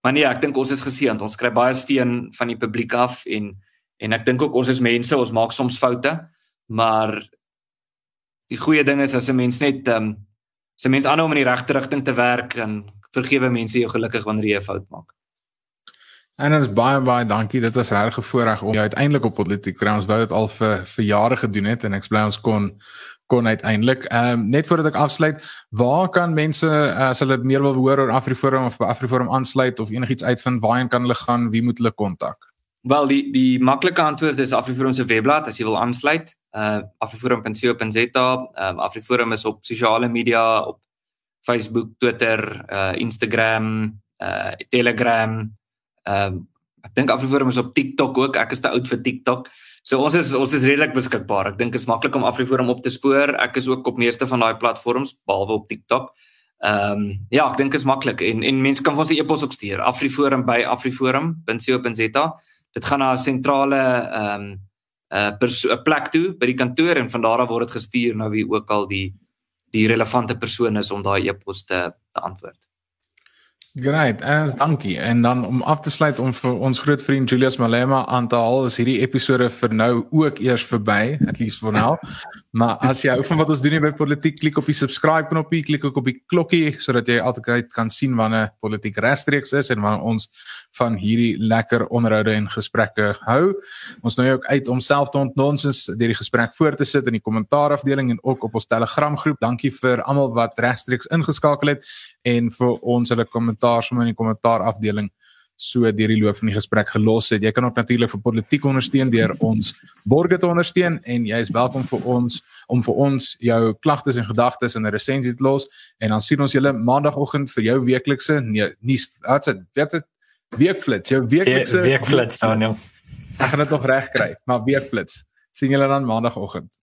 maar nee, ek dink ons is geseënd. Ons kry baie steun van die publiek af en en ek dink ook ons is mense, ons maak soms foute, maar die goeie ding is as 'n mens net ehm um, as 'n mens aanhou om in die regte rigting te werk en vergewe mense jou gelukkig wanneer jy 'n fout maak.
En ons baie baie dankie. Dit was regtig 'n voorreg om jou uiteindelik op politiek te kry. Ons wou dit al vir vir jare gedoen het en ek bly ons kon kon uiteindelik. Ehm um, net voordat ek afsluit, waar kan mense uh, as hulle meer wil hoor oor AfriForum of by AfriForum aansluit of enigiets uitvind, waarheen kan hulle gaan? Wie moet hulle kontak?
Wel die die maklike antwoord is AfriForum se webblad as jy wil aansluit. Uh afriforum.co.za. Um, AfriForum is op sosiale media op Facebook, Twitter, uh Instagram, uh Telegram. Um ek dink AfriForum is op TikTok ook. Ek is te oud vir TikTok. So ons is ons is redelik beskikbaar. Ek dink is maklik om AfriForum op te spoor. Ek is ook op meeste van daai platforms behalwe op TikTok. Ehm um, ja, ek dink is maklik en en mense kan vir ons 'n e-pos opstuur. AfriForum by afriforum.co.za. Dit gaan na 'n sentrale ehm um, 'n uh, plek toe by die kantoor en van daar af word dit gestuur na wie ook al die die relevante persoon is om daai e-pos te, te antwoord.
Great, en dankie. En dan om af te sluit om vir ons groot vriend Julius Malema aan te haal, is hierdie episode vir nou ook eers verby, at least for now. Maar as jy hou van wat ons doen hier by Politiek, klik op die subscribe knoppie, klik ook op die klokkie sodat jy altyd kan sien wanneer Politiek regstreeks is en wanneer ons van hierdie lekker onderhoude en gesprekke hou. Ons nooi ook uit om self te ontnonsens deur die gesprek voort te sit in die kommentaarafdeling en ook op ons Telegram groep. Dankie vir almal wat regstreeks ingeskakel het en vir ons hulle kommentaar sommer in die kommentaarafdeling so deur die loop van die gesprek gelos het. Jy kan ook natuurlik vir politiek ondersteun deur ons borgers te ondersteun en jy is welkom vir ons om vir ons jou klagtes en gedagtes in 'n resensie te los en dan sien ons julle maandagooggend vir jou weeklikse nee nuus wat dit weet dit weekflits jou weeklikse
weekflits Daniel.
Ek gaan dit nog reg kry, maar weekflits. sien julle dan maandagooggend.